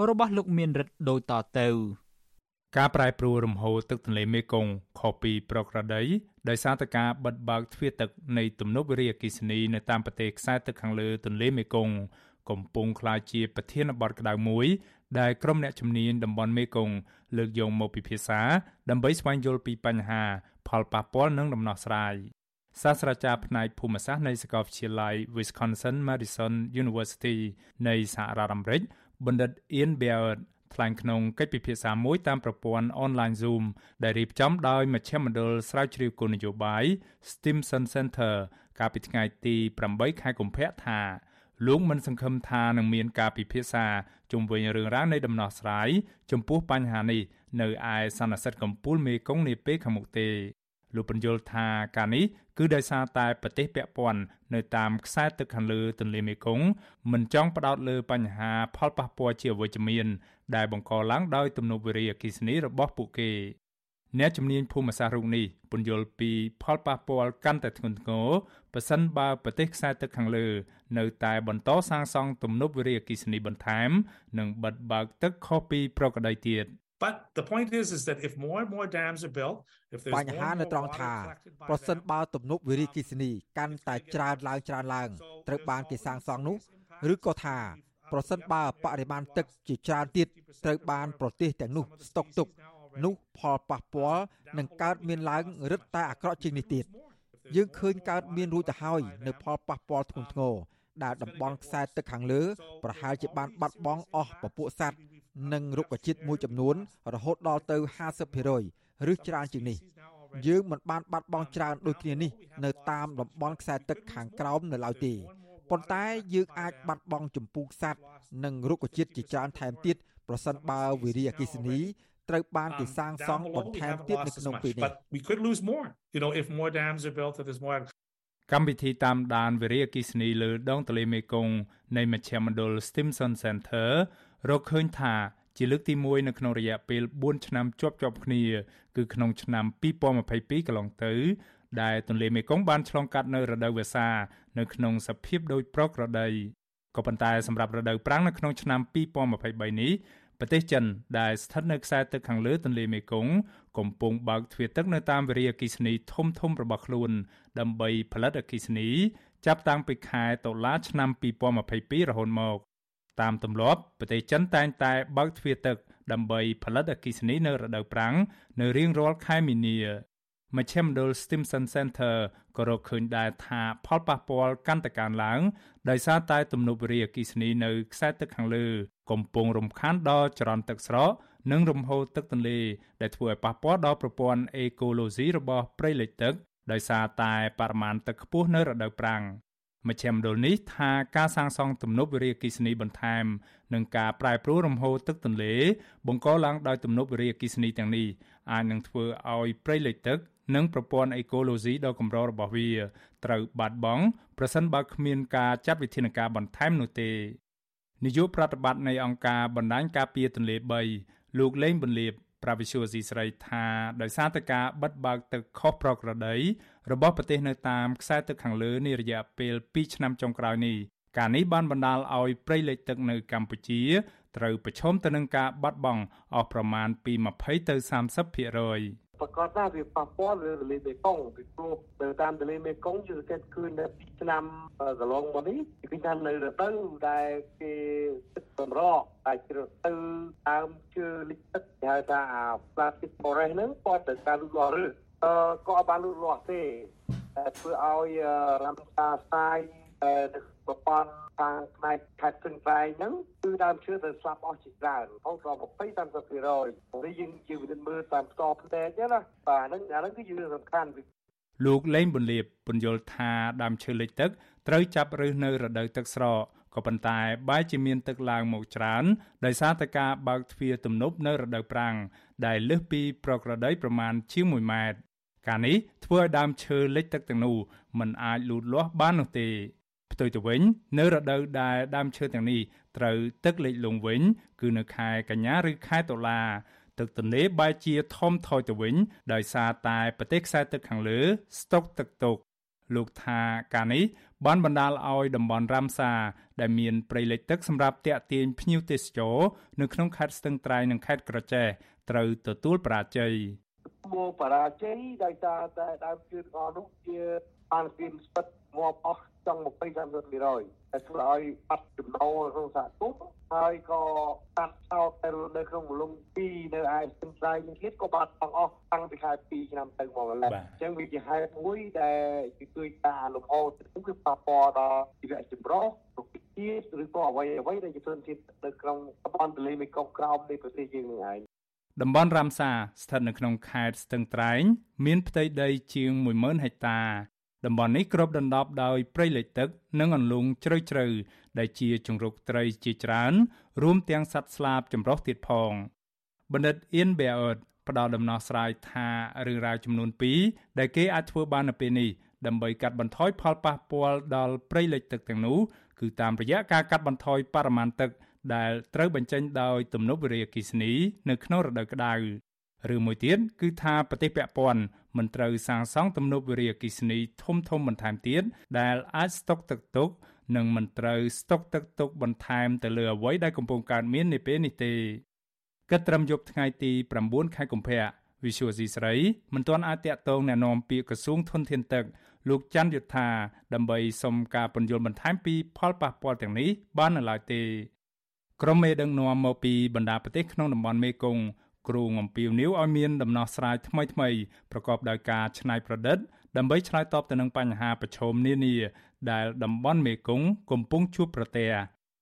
របស់លោកមានរិទ្ធដូចតទៅ ការប្រែប្រួលរំហូរទឹកទន្លេមេគង្គខុសពីប្រក្រតីដោយសារតែការបិទបើកទ្វារទឹកនៃទំនប់វារីអគ្គិសនីនៅតាមប្រទេសខ្សែទឹកខាងលើទន្លេមេគង្គកំពុងក្លាយជាប្រធានបទក្តៅមួយដែលក្រុមអ្នកជំនាញតំបន់មេគង្គលើកយកមកពិភាក្សាដើម្បីស្វែងយល់ពីបញ្ហា ផលប៉ះពាល់និងដំណោះស្រាយសាស្ត្រាចារ្យផ្នែកភូមិសាស្ត្រនៃសាកលវិទ្យាល័យ Wisconsin Madison University នៃសហរដ្ឋអាមេរិកបណ្ឌិត Ian Beard ថ្លែងក្នុងកិច្ចពិភាក្សាមួយតាមប្រព័ន្ធអនឡាញ Zoom ដែលរៀបចំដោយមជ្ឈមណ្ឌលស្រាវជ្រាវគោលនយោបាយ Stimson Center កាលពីថ្ងៃទី8ខែកុម្ភៈថាលោកមិនសង្ឃឹមថានឹងមានការពិភាក្សាជុំវិញរឿងរ៉ាវនៃដំណោះស្រាយចំពោះបញ្ហានេះនៅឯសន្និសីទកំពូលមេគង្គនាពេលខាងមុខទេលោកបញ្យល់ថាការនេះ គឺដោយសារតែប្រទេសពាក់ព័ន្ធនៅតាមខ្សែទឹកខាងលើទន្លេមេគង្គមិនចង់ផ្ដោតលើបញ្ហាផលប៉ះពាល់ជាអវិជ្ជមាន ដែលបង្កឡើងដោយទំនប់វារីអគ្គិសនីរបស់ពួកគេអ្នកជំនាញភូមិសាស្ត្ររូបនេះពន្យល់ពីផលប៉ះពាល់កាន់តែធ្ងន់ធ្ងរប្រសិនបើប្រទេសខ្សែទឹកខាងលើ នៅតែបន្តសាងសង់ទំនប់វារីអគ្គិសនីបន្ថែម និងបិទបើកទឹកខុសពីប្រក្រតីទៀត But the point is is that if more and more dams are built if there's បញ្ហានៅត្រង់ថាប្រសិនបើទំនប់វារីអគ្គិសនីកាន់តែច្រើនឡើងច្រើនឡើងត្រូវបានគេសាងសង់នោះឬក៏ថាប្រសិនបើបរិមាណទឹកជាច្រើនទៀតត្រូវបានប្រទេសទាំងនោះស្តុកទុកនោះផលប៉ះពាល់នឹងកើតមានឡើងរឹតតែអាក្រក់ជាងនេះទៀតយើងឃើញកើតមានរួចទៅហើយនៅផលប៉ះពាល់ធ្ងន់ធ្ងរដែលតំបន់ខ្សែទឹកខាងលើ ប្រហែលជាបានបាត់បង់អស់ពពួកសត្វ និងរុក្ខជាតិមួយចំនួន រហូតដល់ទៅ50%ឬច្រើនជាងនេះយើងមិនបានបាត់បង់ច្រើនដូចគ្នានេះនៅតាមតំបន់ខ្សែទឹកខាងក្រោមនៅឡើយទេប៉ុន្តែយើងអាចបាត់បង់ចម្ពោះសត្វនិងរុក្ខជាតិជាច្រើនថែមទៀតប្រសិនបើវិរិយអគិសនីត្រូវបានគេសាងសង់បន្ថែមទៀតនៅក្នុងពេលនេះ we could lose more you know if more dams are built if there's more កម្មវិធីតាមដានវិរិយអគិសនីលើដងទន្លេមេគង្គនៃមជ្ឈមណ្ឌល Stimson Center រកឃើញថាជាលើកទី1នៅក្នុងរយៈពេល4ឆ្នាំជាប់ជាប់គ្នាគឺក្នុងឆ្នាំ2022កន្លងទៅ ដែលទន្លេមេគង្គបានឆ្លងកាត់នៅរដូវវស្សានៅក្នុងសភាពដូចប្រក្រតីក៏ប៉ុន្តែសម្រាប់រដូវប្រាំងនៅក្នុងឆ្នាំ2023នេះប្រទេសចិនដែលស្ថិតនៅខ្សែទឹកខាងលើទន្លេមេគង្គកំពុងបើកទ្វារទឹកនៅតាមវិរិយអគិសនីធំធំរបស់ខ្លួន ដើម្បីផលិតអគិសនី ចាប់តាំងពីខែតុលាឆ្នាំ2022រហូតមក តាមទម្លាប់ប្រទេសចិនតែងតែបើកទ្វារទឹកដើម្បីផលិតអគិសនីនៅរដូវប្រាំងនៅរៀងរាល់ខែមីនាមជ្ឈមណ្ឌល Stimson Center ក៏រកឃើញដែរថាផលប៉ះពាល់កាន់តែកើនឡើងដោយសារតែទំនប់វារីអគ្គិសនីនៅខ្សែទឹកខាងលើកំពុងរំខានដល់ចរន្តទឹកស្រកនិងរំហូរទឹកទន្លេដែលធ្វើឲ្យប៉ះពាល់ដល់ប្រព័ន្ធអេកូឡូស៊ីរបស់ព្រៃលិចទឹកដោយសារតែបរិមាណទឹកខ្ពស់នៅរដូវប្រាំង មជ្ឈមណ្ឌលនេះថាការសាងសង់ទំនប់វារីអគ្គិសនីបន្ថែមនិងការប្រែប្រួលរំហូរទឹកទន្លេ បង្កឡើងដោយទំនប់វារីអគ្គិសនីទាំងនេះអាចនឹងធ្វើឲ្យព្រៃលិចទឹក និងប្រព័ន្ធអេកូឡូស៊ីដ៏កម្ររបស់វាត្រូវបាត់បង់ប្រសិនបើគ្មានការចាត់វិធានការបន្ថែមនោះទេនាយកប្រតិបត្តិនៃអង្គការបណ្ដាញការពារទន្លេ3លោកលេងបន្លាបប្រាវិសុយស៊ីស្រីថាដោយសារតែការបិទបើកទឹកខុសប្រក្រតី របស់ប្រទេសនៅតាមខ្សែទឹកខាងលើនេះរយៈពេល2ឆ្នាំចុងក្រោយនេះការនេះបានបណ្ដាលឲ្យព្រៃលិចទឹកនៅកម្ពុជាត្រូវប្រឈមទៅនឹងការបាត់បង់អស់ប្រមាណពី20ទៅ30%ប្រកាសថាវាប៉ះពាល់លើទន្លេមេគង្គពីព្រោះនៅតាមទន្លេមេគង្គយើងសង្កេតឃើញនៅពីឆ្នាំកន្លងមកនេះគឺថានៅរដូវដែលគេទឹកសម្រកតែជ្រៅទៅតាមជើលិចទឹកគេហៅថា plastic forest ហ្នឹងគាត់ទៅការលូតលាស់ឬអឺ ក៏អត់បានលូតលាស់ទេតែធ្វើឲ្យរំសាស្រាយប្រព័ន្ធខាងផ្នែកខេត្តព្រឹងប្រែងហ្នឹងគឺដើមឈើទៅស្លាប់អស់ជាច្រើនរហូតដល់20 30%នេះយើងជាវិធានមើលតាមផ្ទាល់ផ្នែកណាបាទហ្នឹងអាហ្នឹងគឺជារឿងសំខាន់លោកលេងបន្លាបពន្យល់ថាដើមឈើលិចទឹកត្រូវចាប់ឫសនៅរដូវទឹកស្រកក៏ប៉ុន្តែបែរជាមានទឹកឡើងមកច្រើនដោយសារតែការបើកទ្វារទំនប់នៅរដូវប្រាំងដែលលើសពីប្រក្រតីប្រមាណជាង1ម៉ែត្រ ការនេះធ្វើឲ្យដើមឈើលិចទឹកទាំងនោះមិនអាចលូតលាស់បាននោះទេផ្ទុយទៅវិញ នៅរដូវដែលដើមឈើទាំងនេះត្រូវទឹកលិចលង់វិញ គឺនៅខែកញ្ញាឬខែតុលាទឹកទន្លេបែរជាធំថយទៅវិញ ដោយសារតែប្រទេសខ្សែទឹកខាងលើ ស្តុកទឹកទុកលោកថាការនេះបានបណ្ដាលឲ្យតំបន់រ៉ាមសាដែលមានព្រៃលិចទឹកសម្រាប់ទាក់ទាញភ្ញៀវទេសចរនៅក្នុងខេត្តស្ទឹងត្រែងនិងខេត្តក្រចេះត្រូវទទួលបរាជ័យ មកបរាជ័យដោយសារតែដើមជឿទាំងអស់នោះជាបានគៀនស្ពិតងាប់អស់ចង់20 30%តែធ្វើឲ្យបាត់ចំណូលក្នុងសហគមន៍ហើយក៏កាត់ចោលទៅនៅក្នុងមលំ2នៅឯស្ទឹងត្រែងនេះទៀតក៏បាត់បង់អស់តាំងពីខែ2ឆ្នាំទៅមកម្ល៉េះអញ្ចឹងវាជាហេតុមួយដែលជួយការលំហូរទឹកគឺប៉ះពាល់ដល់ជីវៈចម្រុះរុក្ខជាតិឬក៏អ្វីអ្វីដែលជាធនធាននៅក្នុងតំបន់ទន្លេមេគង្គក្រោមនៃប្រទេសយើងនឹងឯង តំបន់រ៉ាមសាស្ថិតនៅក្នុងខេត្តស្ទឹងត្រែង មានផ្ទៃដីជាង10000ហិកតាតំបន់នេះគ្របដណ្ដប់ដោយព្រៃលិចទឹក និងអន្លង់ជ្រៅជ្រៅដែលជាជង្រុកត្រីជាច្រើន រួមទាំងសត្វស្លាបចម្រុះទៀតផងបណ្ឌិតអៀនប៊ែអឺតផ្ដល់ដំណោះស្រាយថារឿងរ៉ាវចំនួន2ដែលគេអាចធ្វើបាននៅពេលនេះដើម្បីកាត់បន្ថយផលប៉ះពាល់ដល់ព្រៃលិចទឹកទាំងនោះគឺតាមរយៈការកាត់បន្ថយបរិមាណទឹក ដែលត្រូវបញ្ចេញដោយទំនប់វារីអគ្គិសនីនៅក្នុងរដូវក្តៅឬមួយទៀតគឺថាប្រទេសពាក់ព័ន្ធមិនត្រូវសាងសង់ទំនប់វារីអគ្គិសនីធំធំបន្ថែមទៀតដែលអាចស្តុកទឹកទុកនិងមិនត្រូវស្តុកទឹកទុកបន្ថែមទៅលើអ្វីដែលកំពុងកើតមាននាពេលនេះទេគិតត្រឹមយប់ថ្ងៃទី9ខែកុម្ភៈវិសុយស៊ីស្រីមិនទាន់អាចតាក់ទងណែនាំពាក្យក្រសួងធនធានទឹកលោកច័ន្ទយុធាដើម្បីសុំការពន្យល់បន្ថែមពីផលប៉ះពាល់ទាំងនេះបាននៅឡើយទេ ក្រុមមេដឹកនាំមកពីបណ្ដាប្រទេសក្នុងតំបន់មេគង្គគ្រូអំពីវនីវឲ្យមានដំណោះស្រាយថ្មីថ្មីប្រកបដោយការច្នៃប្រឌិត ដើម្បីឆ្លើយតបទៅនឹងបញ្ហាប្រឈមនានា ដែលតំបន់មេគង្គកំពុងជួបប្រទះ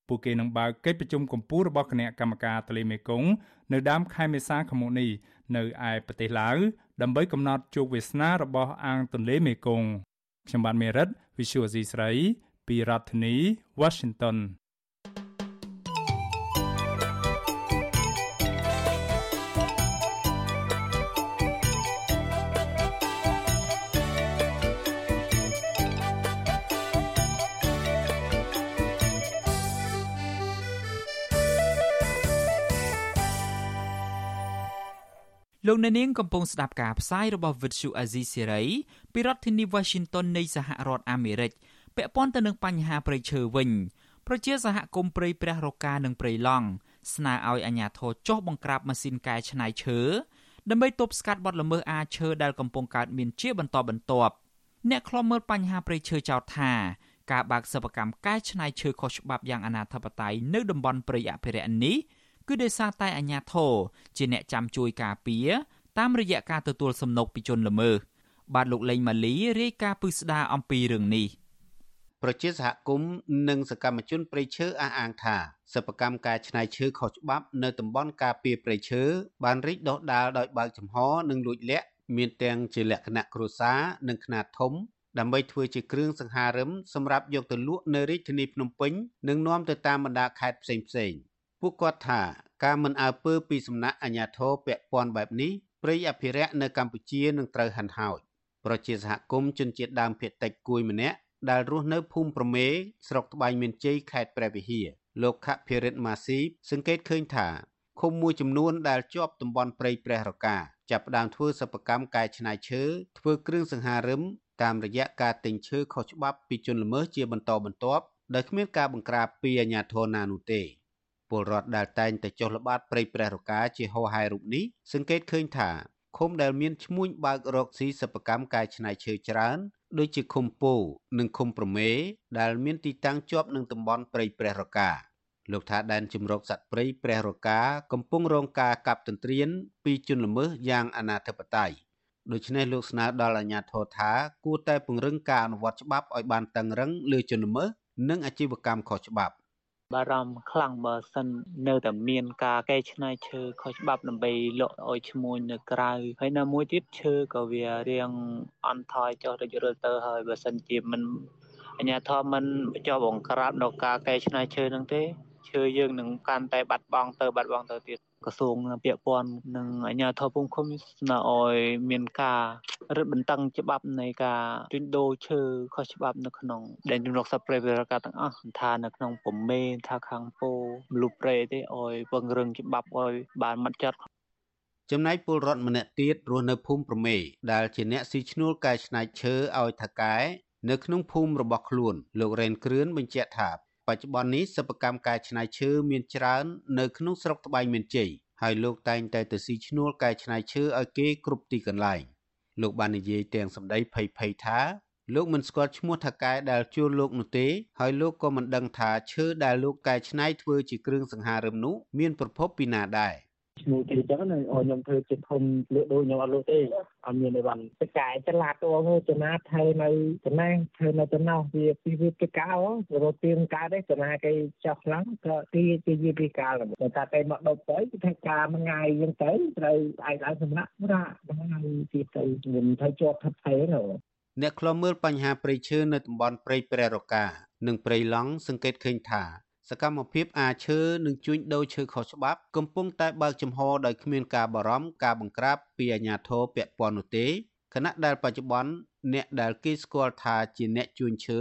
ពួកគេនឹងបើកកិច្ចប្រជុំកម្ពុជារបស់គណៈកម្មការទន្លេមេគង្គនៅដើមខែមេសាខាងមុខនេះនៅឯប្រទេសឡាវដើម្បីកំណត់ជោគវាសនារបស់អាងទន្លេមេគង្គខ្ញុំបាទមេរិត Visual C ស្រីពីរដ្ឋធានី Washington លោកអ្នកនាងកំពុងស្ដាប់ការផ្សាយរបស់ Vuthu Azizi Serai ពីរដ្ឋធានី Washington នៃសហរដ្ឋអាមេរិកពាក់ព័ន្ធទៅនឹងបញ្ហាប្រៃឈើវិញប្រជាសហគមន៍ព្រៃព្រះរកានិងព្រៃឡង់ស្នើឲ្យអាជ្ញាធរចុះបង្ក្រាបម៉ាស៊ីនកែច្នៃឈើដើម្បីទប់ស្កាត់បទល្មើសអាឈើដែលកំពុងកើតមានជាបន្តបន្ទាប់អ្នកខ្លំមើលបញ្ហាព្រៃឈើចោទថាការបើកសិប្បកម្មកែច្នៃឈើខុសច្បាប់យ៉ាងអនាធបត័យនៅតំបន់ព្រៃអភិរក្សនេះ គឺដោយសារតែអាជ្ញាធរជាអ្នកចាំជួយការពារតាមរយៈការទទួលសំណុកពីជនល្មើសបាទលោកលេងម៉ាលីរាយការណ៍ពឹស្ដារអំពីរឿងនេះប្រជាសហគមន៍និងសកម្មជនព្រៃឈើអះអាងថាសិប្បកម្មការច្នៃឈើខុសច្បាប់នៅតំបន់ការពារព្រៃឈើបានរីកដុះដាលដោយបើកចំហនិងលួចលាក់មានទាំងជាលក្ខណៈគ្រួសារនិងខ្នាតធំដើម្បីធ្វើជាគ្រឿងសង្ហារឹមសម្រាប់យកទៅលក់នៅរាជធានីភ្នំពេញនិងនាំទៅតាមបណ្ដាខេត្តផ្សេងៗ ពួកគាត់ថាការមិនអើពើពីសំណាក់អាជ្ញាធរពាក់ព័ន្ធបែបនេះព្រៃអភិរក្សនៅកម្ពុជានឹងត្រូវហាន់ហោចប្រជាសហគមន៍ជនជាតិដើមភាគតិចគួយម្នាក់ដែលរស់នៅភូមិប្រមេស្រុកត្បែងមានជ័យខេត្តព្រះវិហារលោកខភិរិទ្ធម៉ាស៊ីសង្កេតឃើញថាឃុំមួយចំនួនដែលជាប់តំបន់ព្រៃព្រះរកាចាប់ផ្ដើមធ្វើសិប្បកម្មកែច្នៃឈើធ្វើគ្រឿងសង្ហារឹមតាមរយៈការទិញឈើខុសច្បាប់ពីជនល្មើសជាបន្តបន្ទាប់ដោយគ្មានការបង្ក្រាបពីអាជ្ញាធរណានោះទេ ពលរដ្ឋដែលតែងតែចុះល្បាតព្រៃព្រះរកាជាហោហែរូបនេះសង្កេតឃើញថាឃុំដែលមានឈ្មួញបើករកស៊ីសិប្បកម្មកែច្នៃឈើច្រើនដូចជាឃុំពោនិងឃុំប្រមេដែលមានទីតាំងជាប់នឹងតំបន់ព្រៃព្រះរកាលោកថាដែនជំរកសត្វព្រៃព្រះរកាកំពុងរងការកាប់ទន្ទ្រានពីជនល្មើសយ៉ាងអនាធិបតេយ្យដូច្នេះលោកស្នើដល់អាជ្ញាធរថាគួរតែពង្រឹងការអនុវត្តច្បាប់ឲ្យបានតឹងរឹងលើជនល្មើសនិងអាជីវកម្មខុសច្បាប់ បារម្ភខ្លាំងបើសិននៅតែមានការកែច្នៃឈើខុសច្បាប់ដើម្បីលក់ឲ្យឈ្មួញនៅក្រៅហើយនៅមួយទៀតឈើក៏វារៀងអន់ថយចុះរិចរិលទៅហើយបើសិនជាមិនអញ្ញាធមមិនចុះបង្ក្រាបនៅការកែច្នៃឈើនឹងទេឈើយើងនឹងកាន់តែបាត់បង់ទៅបាត់បង់ទៅទៀត ក្រសួងពាក់ព័ន្ធនិងអាជ្ញាធរភូមិឃុំស្នើឲ្យមានការរឹតបន្តឹងច្បាប់នៃការជួញដូរឈើខុសច្បាប់នៅក្នុងដែនជម្រកសត្វព្រៃវិរកាទាំងអស់ថានៅក្នុងពមេថាខាងពោមលុព្រៃទេឲ្យពង្រឹងច្បាប់ឲ្យបានម៉ត់ចត់ចំណែកពលរដ្ឋម្នាក់ទៀតរស់នៅភូមិប្រមេដែលជាអ្នកស៊ីឈ្នួលកែច្នៃឈើឲ្យថកែនៅក្នុងភូមិរបស់ខ្លួនលោករ៉េនគ្រឿនបញ្ជាក់ថា បច្ចុប្បន្ននេះសិប្បកម្មកែច្នៃឈើមានច្រើន នៅក្នុងស្រុកត្បែងមានជ័យហើយលោកតែងតែទៅស៊ីឈ្នួលកែច្នៃឈើឲ្យគេគ្រប់ទីកន្លែងលោកបាននិយាយទាំងសម្ដីភ័យភ័យថាលោកមិនស្គាល់ឈ្មោះថកែដែលជួលលោកនោះទេហើយលោកក៏មិនដឹងថាឈើដែលលោកកែច្នៃធ្វើជាគ្រឿងសង្ហារឹមនោះមានប្រភពពីណាដែរ ឈ្មោះគេចឹងណាឲ្យខ្ញុំធ្វើចិត្តធំលក់ដូរខ្ញុំអត់លក់ទេអត់មានទេបានតកែចលាតតងចំណាធ្វើនៅចំណាធ្វើនៅចំណោះវាពីវាពីកៅរត់ទៀងកើតទេចំណាគេចោះខ្លាំងក៏ទីជាវាពីកាលតែថាគេមកដប់ទៅគឺថាការមួយថ្ងៃយើងទៅត្រូវឯកឡើងសម្រាប់ប្រាហ្នឹងទីទៅមិនទៅជាប់ថប់ថេណាអ្នកខ្លំមើលបញ្ហាព្រៃឈើនៅតំបន់ព្រៃព្រះរកា និងព្រៃឡង់សង្កេតឃើញថាស កម្មភាពអាឈើនិងជួញដូរឈើខុសច្បាប់កំពុងតែបើកចំហដោយគ្មានការបារម្ភការបង្ក្រាបពីអាជ្ញាធរពាក់ព័ន្ធនោះទេខណៈដែលបច្ចុប្បន្នអ្នកដែលគេស្គាល់ថាជាអ្នកជួញឈើ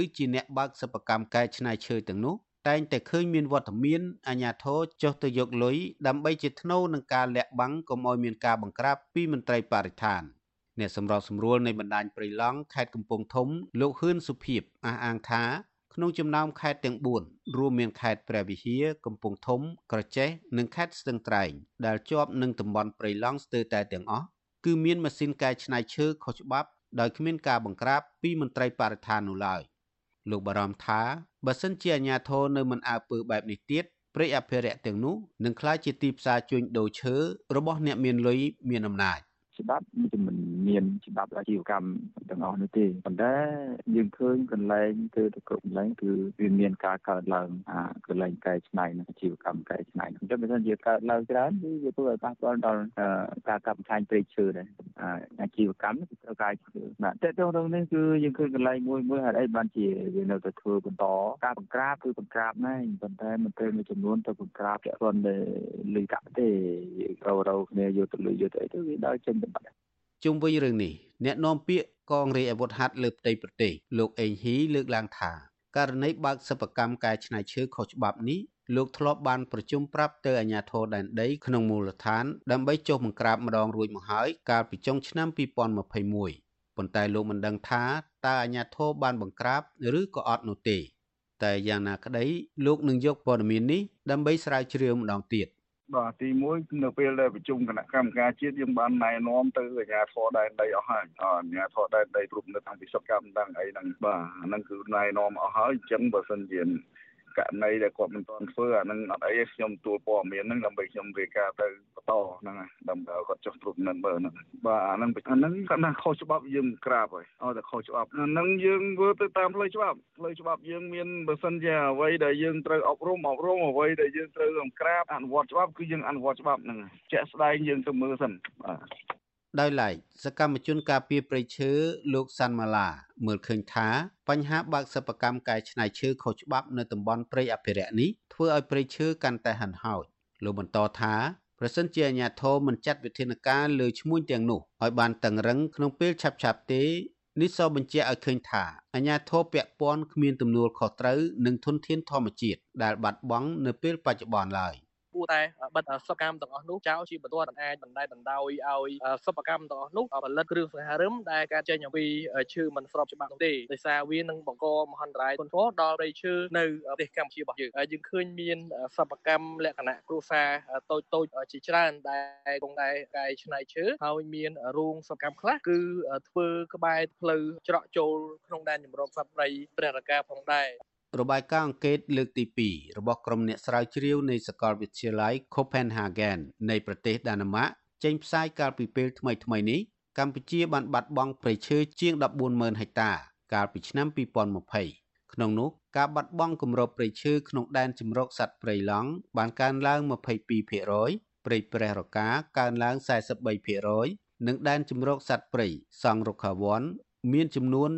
ឬជាអ្នកបើកសិប្បកម្មកែច្នៃឈើទាំងនោះតែងតែឃើញមានវត្តមានអាជ្ញាធរចុះទៅយកលុយដើម្បីជាថ្នូរនឹងការលាក់បាំងកុំឲ្យមានការបង្ក្រាបពីមន្ត្រីបរិស្ថានអ្នកសម្របសម្រួលនៃបណ្ដាញព្រៃឡង់ខេត្តកំពង់ធំលោកហ៊ឿនសុភីបអះអាងថា ក្នុងចំណោមខេត្តទាំង4រួមមានខេត្តព្រះវិហារកំពង់ធំ ក្រចេះនិងខេត្តស្ទឹងត្រែងដែលជាប់នឹងតំបន់ព្រៃឡង់ស្ទើរតែទាំងអស់គឺមានម៉ាស៊ីនកែច្នៃឈើខុសច្បាប់ដោយគ្មានការបង្ក្រាបពីមន្ត្រីបរិស្ថាននោះឡើយលោកបារម្ភថាបើសិនជាអាជ្ញាធរនៅមិនអើពើបែបនេះទៀតព្រៃអភិរក្សទាំងនោះនឹងក្លាយជាទីផ្សារជួញដូរឈើរបស់អ្នកមានលុយមានអំណាច ច្បាប់មិនមានច្បាប់អាជីវកម្មទាំងអស់នោះទេប៉ុន្តែយើងឃើញកន្លែងគឺទៅគ្រប់កន្លែងគឺវាមានការកើតឡើងអាកន្លែងកែច្នៃនិងអាជីវកម្មកែច្នៃអញ្ចឹងបើសិនជាកើតឡើងច្រើនគឺវាធ្វើឲ្យប៉ះពាល់ដល់ការកាប់បំផ្លាញព្រៃឈើដែរអាជីវកម្មគឺត្រូវការឈើបាទតើតើរឿងនេះគឺយើងឃើញកន្លែងមួយមួយហេតុអីបានជាវានៅតែធ្វើបន្តការបង្ក្រាបគឺបង្ក្រាបណែប៉ុន្តែមិនត្រូវមួយចំនួនទៅបង្ក្រាបគ្រាន់តែលុយកាក់ទេរោរោគ្នាយកទៅលុយយកទៅអីទៅវាដល់ចេញទៅបាត់ជុំវិញរឿងនេះអ្នកនាំពាក្យកងរាជអាវុធហត្ថលើផ្ទៃប្រទេសលោកអេងហ៊ីលើកឡើងថាករណីបើកសិប្បកម្មកែច្នៃឈើខុសច្បាប់នេះលោកធ្លាប់បានប្រជុំប្រាប់ទៅអាជ្ញាធរដែនដីក្នុងមូលដ្ឋានដើម្បីចុះបង្ក្រាបម្ដងរួចមកហើយកាលពីចុងឆ្នាំ2021ប៉ុន្តែលោកមិនដឹងថាតើអាជ្ញាធរបានបង្ក្រាបឬក៏អត់នោះទេតែយ៉ាងណាក្តីលោកនឹងយកព័ត៌មាននេះដើម្បីស្រាវជ្រាវម្ដងទៀត បាទទី1នៅពេលដែលប្រជុំគណៈកម្មការជាតិយើងបានណែនាំទៅអាជ្ញាធរដែនដីអស់ហើយអាជ្ញាធរដែនដីគ្រប់នៅខាងពិសុទ្ធកម្មដឹងអីហ្នឹងបាទអាហ្នឹងគឺណែនាំអស់ហើយអញ្ចឹងបើសិនជា ករណីដែលគាត់មិនទាន់ធ្វើអានឹងអត់អីខ្ញុំទួលព័ត៌មានហ្នឹងដើម្បីខ្ញុំរាយការណ៍ទៅបន្តហ្នឹងដើម្បីឲ្យគាត់ចុះត្រួតពិនិត្យមើលហ្នឹងបាទអាហ្នឹងអាហ្នឹងគាត់ថាខុសច្បាប់យើងក្រាបហើយឲ្យតែខុសច្បាប់អាហ្នឹងយើងធ្វើទៅតាមផ្លូវច្បាប់ផ្លូវច្បាប់យើងមានបើសិនជាអ្វីដែលយើងត្រូវអប់រំអប់រំអ្វីដែលយើងត្រូវក្រាបអនុវត្តច្បាប់គឺយើងអនុវត្តច្បាប់ហ្នឹងជាក់ស្ដែងយើងទៅមើលសិនបាទ ដោយឡែកសកម្មជនការពារព្រៃឈើលោកសាន់ម៉ាឡា មើលឃើញថាបញ្ហាបើកសិប្បកម្មកែច្នៃឈើខុសច្បាប់នៅតំបន់ព្រៃអភិរក្សនេះធ្វើឲ្យព្រៃឈើកាន់តែហិនហោចលោកបន្តថាប្រសិនជាអាជ្ញាធរមិនចាត់វិធានការលើឈ្មួញទាំងនោះឲ្យបានតឹងរឹងក្នុងពេលឆាប់ៗទេនេះសបញ្ជាក់ឲ្យឃើញថាអាជ្ញាធរពាក់ព័ន្ធគ្មានទំនួលខុសត្រូវនឹងធនធានធម្មជាតិដែលបាត់បង់នៅពេលបច្ចុប្បន្នឡើយ។ គួរតែបិទសិប្បកម្មទាំងអស់នោះចោលជាបន្ទាន់អាចបណ្តែតបណ្ដោយឲ្យសិប្បកម្មទាំងអស់នោះផលិតគ្រឿងសង្ហារឹមដែលកើតចេញអំពីឈើមិនស្របច្បាប់នោះទេដោយសារវានឹងបង្កមហន្តរាយធ្ងន់ធ្ងរដល់ប្រៃឈើនៅប្រទេសកម្ពុជារបស់យើងយើងឃើញមានសិប្បកម្មលក្ខណៈគ្រួសារតូចតូចជាច្រើនដែលគង់តែកែច្នៃឈើហើយមានរោងសិប្បកម្មខ្លះគឺធ្វើក្បែរផ្លូវច្រកចូលក្នុងដែនជំរកសត្វព្រៃព្រះរកាផងដែរ របាយការណ៍អង្កេតលើកទី2របស់ក្រុមអ្នកស្រាវជ្រាវនៃសាកលវិទ្យាល័យ Copenhagen នៃប្រទេសដាណឺម៉ាកចេញផ្សាយកាលពីពេលថ្មីៗនេះកម្ពុជាបានបាត់បង់ព្រៃឈើជាង140,000ហិកតា កាលពីឆ្នាំ2020ក្នុងនោះការបាត់បង់គម្របព្រៃឈើក្នុងដែនជម្រកសត្វព្រៃឡង់បានកើនឡើង22%ព្រៃព្រះរកាកើនឡើង43%និងដែនជម្រកសត្វព្រៃសង្ឃរុក្ខាវ័នមានចំនួន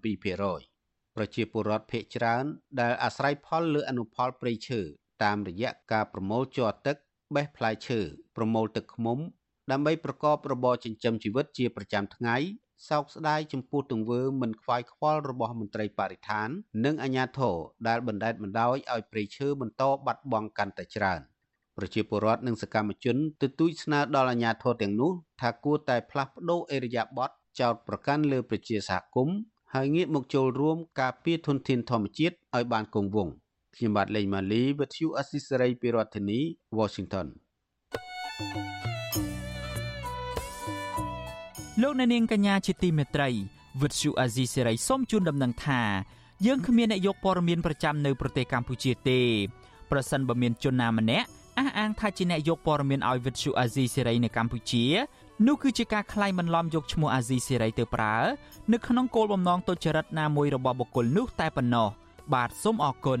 47% ប្រជាពលរដ្ឋភ័យច្រើនដែលអាស្រ័យផលលើអនុផលព្រៃឈើតាមរយៈការប្រមូលជ័រទឹកបេះផ្លែឈើប្រមូលទឹកឃ្មុំ ដើម្បីប្រកបរបរចិញ្ចឹមជីវិតជាប្រចាំថ្ងៃសោកស្ដាយចំពោះទង្វើមិនខ្វាយខ្វល់របស់មន្ត្រីបរិស្ថាន និងអាជ្ញាធរដែលបណ្ដេតបណ្ដោយឲ្យព្រៃឈើបន្តបាត់បង់កាន់តែច្រើនប្រជាពលរដ្ឋនិងសកម្មជនទទូចស្នើដល់អាជ្ញាធរទាំងនោះថាគួរតែផ្លាស់ប្តូរអេរយាប័តចោតប្រកាន់លើប្រជាសហគមន៍ ហើយងាកមកចូលរួមការពារធនធានធម្មជាតិឲ្យបានគង់វង្សខ្ញុំបាទលេងម៉ាលីវិទ្យុអស៊ីសេរីពីរដ្ឋធានី Washington លោកអ្នកនាងកញ្ញាជាទីមេត្រីវិទ្យុអាស៊ីសេរីសូមជូនដំណឹងថាយើងគ្មានអ្នកយកព័ត៌មានប្រចាំនៅប្រទេសកម្ពុជាទេប្រសិនបើមានជនណាម្នាក់អះអាងថាជាអ្នកយកព័ត៌មានឲ្យវិទ្យុអាស៊ីសេរីនៅកម្ពុជា នោះគឺជាការក្លែងបន្លំយកឈ្មោះអាស៊ីសេរីទៅប្រើនៅក្នុងគោលបំណងទុច្ចរិតណាមួយរបស់បុគ្គលនោះតែប៉ុណ្ណោះបាទសូមអរគុណ